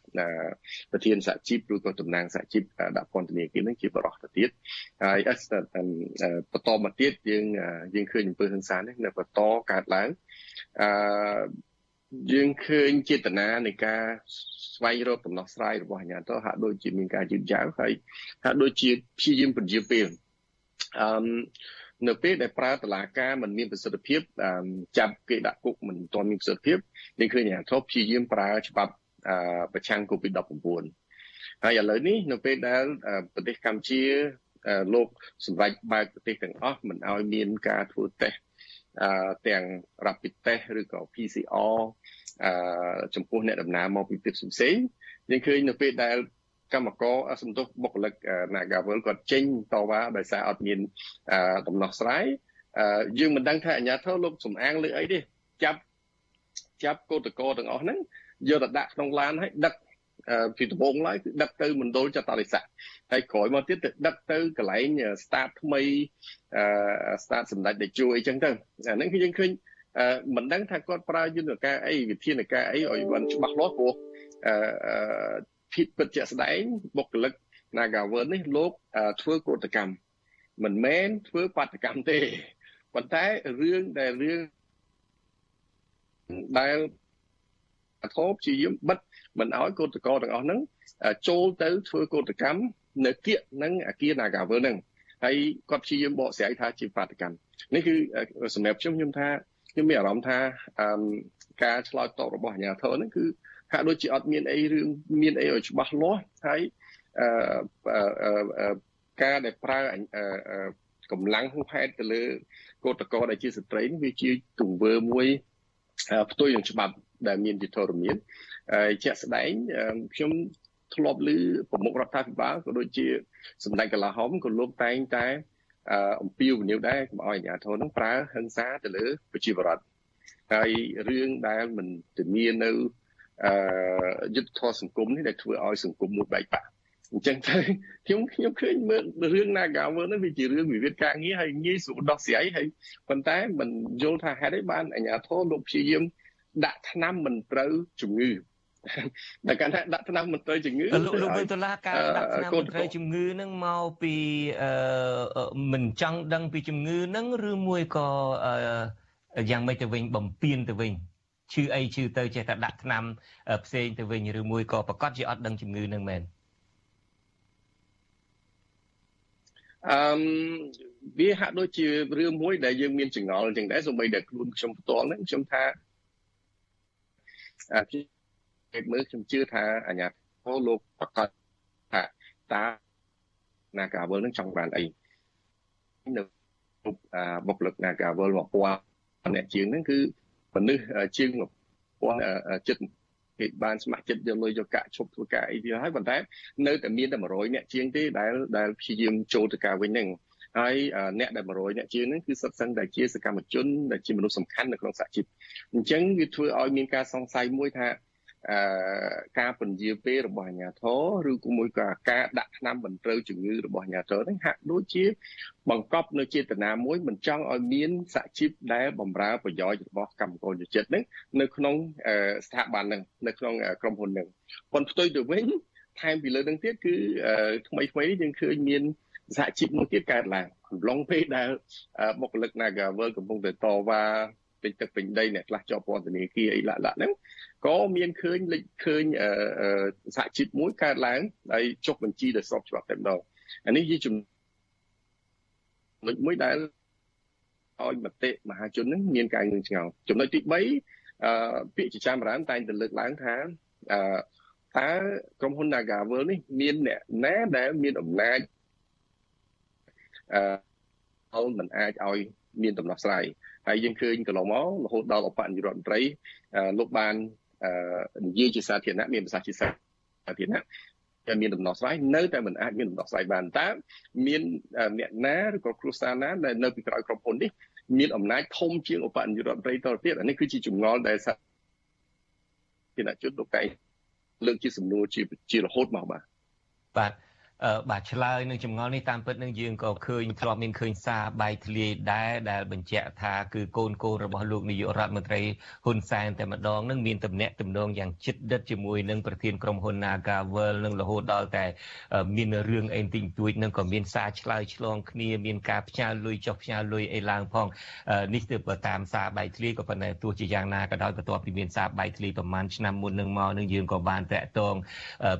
ប្រធានសហជីពឬក៏តំណាងសហជីពដាក់ពន្ធនាគារនឹងជាបរោះទៅទៀតហើយបន្តមកទៀតយើងយើងឃើញអំពើហិង្សានេះនៅបន្តកើតឡើងអឺយើងឃើញចេតនានៃការស្វែងរកដំណោះស្រាយរបស់អាជ្ញាធរហាក់ដូចជាមានការយឺតយ៉ាវហើយហាក់ដូចជាព្យាយាមពន្យាពេល អឺនៅពេលដែលប្រើតឡាការมันមានប្រសិទ្ធភាពចាប់គេដាក់គុកមិនទាន់មានប្រសិទ្ធភាពយើងឃើញអាជ្ញាធរព្យាយាមប្រើច្បាប់ប្រឆាំង COVID-19 ហើយឥឡូវនេះនៅពេលដែលប្រទេសកម្ពុជាលោកសម្រេចបើកប្រទេសទាំងអស់មិនឲ្យមានការធ្វើតេស្តទាំង rapid test ឬក៏ PCR ចំពោះអ្នកដំណើរមកពីប្រទេសផ្សេងៗយើងឃើញនៅពេលដែល កម្មករសំទុះបុគ្គលិក Nagavel គាត់ចេញតវ៉ាដោយសារអត់មានដំណោះស្រាយយើងមិនដឹងថាអាជ្ញាធរលោកសំអាងលើអីទេចាប់ចាប់កោតកោទាំងអស់ហ្នឹងយកទៅដាក់ក្នុងឡានហើយដឹកពីដំបងឡើយគឺដឹកទៅមណ្ឌលចតារិស័កហើយក្រោយមកទៀតទៅដឹកទៅកន្លែង start ថ្មីអឺ start សម្ដេចតេជោអីចឹងទៅអាហ្នឹងគឺយើងឃើញមិនដឹងថាគាត់ប្រើយន្តការអីវិធានការអីឲ្យបានច្បាស់លាស់ព្រោះអឺ ភាពពិតជាក់ស្ដែងបុគ្គលិក Nagavel នេះលោកធ្វើកោតកម្មមិនមែនធ្វើបាតកម្មទេប៉ុន្តែរឿងដែលរឿងដែលអធិបជាយមបិទមិនឲ្យកោតកោទាំងអស់ហ្នឹងចូលទៅធ្វើកោតកម្មនៅគៀកនឹងអាគារ Nagavel ហ្នឹងហើយគាត់ព្យាយាមបកស្រាយថាជាបាតកម្មនេះគឺសម្រាប់ខ្ញុំខ្ញុំថាខ្ញុំមានអារម្មណ៍ថាការឆ្លើយតបរបស់អាជ្ញាធរហ្នឹងគឺ ហាក់ដូចជាអត់មានអីរឿងមានអីឲ្យច្បាស់លាស់ហើយអឺការដែលប្រើកម្លាំងហួសហេតុទៅលើកោតកោដែលជាស្ត្រីនេះវាជាទង្វើមួយផ្ទុយនឹងច្បាប់ដែលមានជាធរមានហើយជាក់ស្ដែងខ្ញុំធ្លាប់ឮប្រមុខរដ្ឋាភិបាលក៏ដូចជាសម្ដេចកលាហមក៏លោកតែងតែអំពាវនាវដែរកុំឲ្យអាជ្ញាធរនឹងប្រើហិង្សាទៅលើប្រជាពលរដ្ឋហើយរឿងដែលមិនធានានៅ អឺយុទ្ធធម៌សង្គមនេះដែលធ្វើឲ្យសង្គមមួយបែកបាក់អញ្ចឹងទៅខ្ញុំខ្ញុំឃើញមើលរឿង Nagawal ហ្នឹងវាជារឿងវិវាទការងារហើយងាយស្រួលដោះស្រាយហើយប៉ុន្តែមិនយល់ថាហេតុអីបានអាជ្ញាធរលោកព្យាយាមដាក់ថ្នាំមិនត្រូវជំងឺតែគាត់ថាដាក់ថ្នាំមិនត្រូវជំងឺលោកលោកវិតុលាការដាក់ថ្នាំមិនត្រូវជំងឺហ្នឹងមកពីអឺមិនចង់ដឹងពីជំងឺហ្នឹងឬមួយក៏យ៉ាងម៉េចទៅវិញបំពេញទៅវិញ ឈឺអីឈឺទៅចេះតែដាក់ថ្នាំផ្សេងទៅវិញឬមួយក៏ប្រកាសជាអត់ដឹងជំងឺហ្នឹងមែនអឺវាហាក់ដូចជារឿងមួយដែលយើងមានចង្អល់អញ្ចឹងដែរសូម្បីតែខ្លួនខ្ញុំផ្ទាល់ហ្នឹងខ្ញុំថាអឺមើលខ្ញុំជឿថាអាញាធរលោកប្រកាសថាតានាការវលនឹងចង់បានអីនៅបុគ្គលិកនាការវលមកពាល់អ្នកជាងហ្នឹងគឺ មនុស្សជាងពាន់ចិត្តគេបានស្ម័គ្រចិត្តយកលុយយកកាក់ឈប់ធ្វើការអីទៀតហើយប៉ុន្តែនៅតែមានតែ100អ្នកជាងទេដែលដែលព្យាយាមចូលទៅការវិញហ្នឹងហើយអ្នកដែល100អ្នកជាងហ្នឹងគឺសិតសឹងតែជាសកម្មជនដែលជាមនុស្សសំខាន់នៅក្នុងសហជីពអញ្ចឹងវាធ្វើឲ្យមានការសង្ស័យមួយថា អឺការពន្យាពេលរបស់អាជ្ញាធរឬក៏មួយក៏ការដាក់ថ្នាំបន្ត្រូវជំងឺរបស់អាជ្ញាធរហ្នឹងហាក់ដូចជា បង្កប់នៅចេតនាមួយមិនចង់ឲ្យមានសហជីពដែលបំរើប្រយោជន៍របស់កម្មករយុចិត្តហ្នឹងនៅក្នុងស្ថាប័នហ្នឹងនៅក្នុងក្រុមហ៊ុនហ្នឹងប៉ុន្តែផ្ទុយទៅវិញថែមពីលើនឹងទៀតគឺថ្មីថ្មីនេះយើងឃើញមានសហជីពមួយទៀតកើតឡើងកំឡុងពេលដែលបុគ្គលិក Nagavel កំពុងតែតវ៉ា ពេញទឹកពេញដីអ្នកខ្លះជាប់ពន្ធនាគារអីឡាក់ឡាក់ហ្នឹងក៏មានឃើញលេចឃើញសហជីពមួយកើតឡើងហើយចុះបញ្ជីដោយស្របច្បាប់តែម្ដងអានេះជាចំណុចមួយដែលឲ្យមតិមហាជននឹងមានការងឿងឆ្ងល់ចំណុចទី3អឺពាក្យជាចាំរានតែងតែលើកឡើងថាអឺតើក្រុមហ៊ុន Nagavel នេះមានអ្នកណាដែលមានអំណាចអឺអោមិនអាចឲ្យមានដំណោះស្រាយ ហើយយើងឃើញកន្លងមករហូតដល់អបនាយករដ្ឋមន្ត្រីលោកបាននិយាយជាសាធារណៈមានប្រសាសន៍ជាសាធារណៈតែមានដំណោះស្រាយនៅតែមិនអាចមានដំណោះស្រាយបានតើមានអ្នកណាឬក៏គ្រួសារណាដែលនៅពីក្រោយក្រុមហ៊ុននេះមានអំណាចធំជាងឧបនាយករដ្ឋមន្ត្រីតទៅទៀតអានេះគឺជាចម្ងល់ដែលសាធារណជនលោកតែលើកជាសំណួរជាជារហូតមកបាទបាទ បាទឆ្លើយនឹងចម្ងល់នេះតាមពិតនឹងយើងក៏ឃើញធ្លាប់មានឃើញសារបែកធ្លាយដែរដែលបញ្ជាក់ថាគឺកូនកូនរបស់លោកនាយករដ្ឋមន្ត្រីហ៊ុនសែនតែម្ដងនឹងមានទំនាក់ទំនងយ៉ាងជិតដិតជាមួយនឹងប្រធានក្រុមហ៊ុន Nagavel នឹងរហូតដល់តែមានរឿងអីទីងទួចនឹងក៏មានសារឆ្លើយឆ្លងគ្នាមានការផ្ញើលុយចុះផ្ញើលុយអីឡើងផងនេះទៅតាមសារបែកធ្លាយក៏ប៉ុន្តែទោះជាយ៉ាងណាក៏ដោយបន្ទាប់ពីមានសារបែកធ្លាយប្រហែលឆ្នាំមុននឹងមកនឹងយើងក៏បានតាក់ទង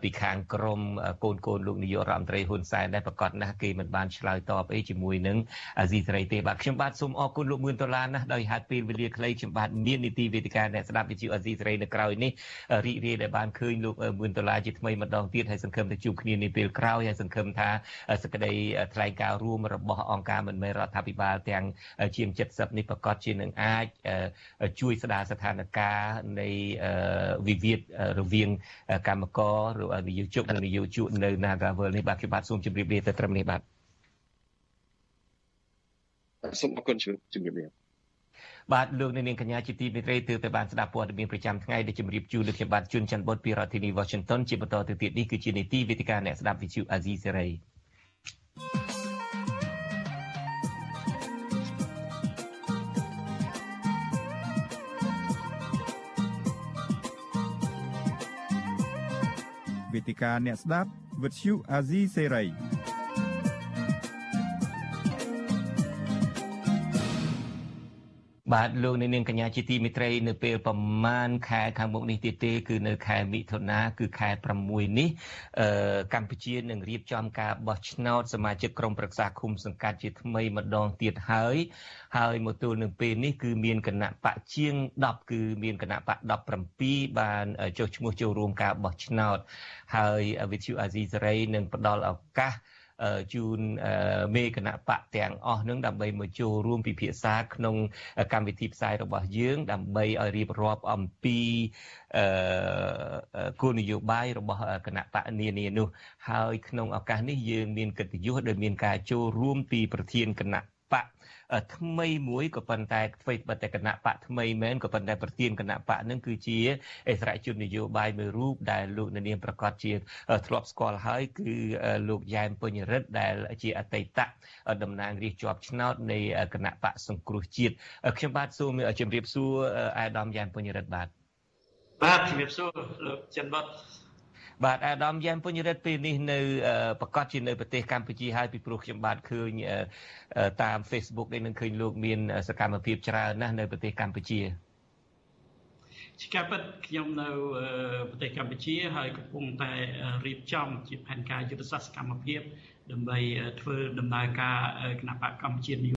ពីខាងក្រុមកូនកូនលោកនាយករដ្ឋមន្ត្រីហ៊ុនសែនដែលប្រកាសណាស់គេមិនបានឆ្លើយតបអីជាមួយនឹងអាស៊ីសេរីទេបាទខ្ញុំបាទសូមអរគុណលោកមឿនដុល្លារណាស់ដោយហេតុពេលវេលាខ្លីខ្ញុំបាទមាននីតិវេទិកាអ្នកស្ដាប់វិទ្យុអាស៊ីសេរីនៅក្រៅនេះរីករាយដែលបានឃើញលោកមឿនដុល្លារជាថ្មីម្ដងទៀតហើយសង្ឃឹមថាជួបគ្នានាពេលក្រោយហើយសង្ឃឹមថាសក្តីថ្លែងការណ៍រួមរបស់អង្គការមិនមែនរដ្ឋាភិបាលទាំងជាង70នេះប្រកាសជានឹងអាចជួយស្ដារស្ថានភាពនៃវិវាទរវាងកម្មករឬនិយោជកនិងនិយោជកនៅ Nagavel នេះបាទខ្ញុំបាទសូមជម្រាបលាទៅត្រឹមនេះបាទសូមអរគុណជំរាបលាបាទលោកនាងកញ្ញាជាទីមេត្រីទើបតែបានស្ដាប់ព័ត៌មានប្រចាំថ្ងៃដែលជម្រាបជូនលោកខ្ញុំបាទជួនច័ន្ទបុតពីរដ្ឋធានី Washington ជាបន្តទៅទៀតនេះគឺជានីតិវេទិកាអ្នកស្ដាប់វិទ្យុអាស៊ីសេរីវេទិកាអ្នកស្ដាប់ វិទ្យុអាស៊ីសេរី បាទលោកនាងកញ្ញាជាទីមេត្រីនៅពេលប្រមាណខែខាងមុខនេះទៀតទេគឺនៅខែមិថុនាគឺខែ6នេះអឺកម្ពុជានឹងរៀបចំការបោះឆ្នោតសមាជិកក្រុមប្រឹក្សាឃុំសង្កាត់ជាថ្មីម្ដងទៀតហើយហើយមកទល់នឹងពេលនេះគឺមានគណៈបកជាង10គឺមានគណៈបក17បានចុះឈ្មោះចូលរួមការបោះឆ្នោតហើយវិទ្យុអាស៊ីសេរីនឹងផ្ដល់ឱកាស ជូនមេគណៈបកទាំងអស់នឹងដើម្បីមកចូលរួមពិភាក្សាក្នុងកម្មវិធីផ្សាយរបស់យើង ដើម្បីឲ្យរៀបរាប់អំពីគោលនយោបាយរបស់គណៈបកនានានោះហើយក្នុងឱកាសនេះយើងមានកិត្តិយសដែលមានការចូលរួមពីប្រធានគណៈបក ថ្មីមួយក៏ប៉ុន្តែអ្វីបើតែគណៈបកថ្មីមែនក៏ប៉ុន្តែប្រធានគណៈបកនឹងគឺជាអិសរាជជននយោបាយមួយរូបដែលលោកនាងប្រកាសជាធ្លាប់ស្គាល់ហើយគឺលោកយ៉ែមពេញរិទ្ធដែលជាអតីតតំណាងរាស្ត្រជាប់ឆ្នោតនៃគណៈបកសង្គ្រោះជាតិខ្ញុំបាទសូមជម្រាបសួរអាដាមយ៉ែមពេញរិទ្ធបាទបាទជំរាបសួរលោកចិនបត បាទអាដាមយ៉ែមពុញរិទ្ធពេលនេះនៅប្រកាសជានៅប្រទេសកម្ពុជាហើយពីព្រោះខ្ញុំបាទឃើញតាម Facebook នេះនឹងឃើញលោកមានសកម្មភាពច្រើនណាស់នៅប្រទេសកម្ពុជាជាការពិតខ្ញុំនៅប្រទេសកម្ពុជាហើយកំពុងតែរៀបចំជាផែនការយុទ្ធសាស្ត្រសកម្មភាពដើម្បីធ្វើដំណើរការគណៈបកកម្ពុជា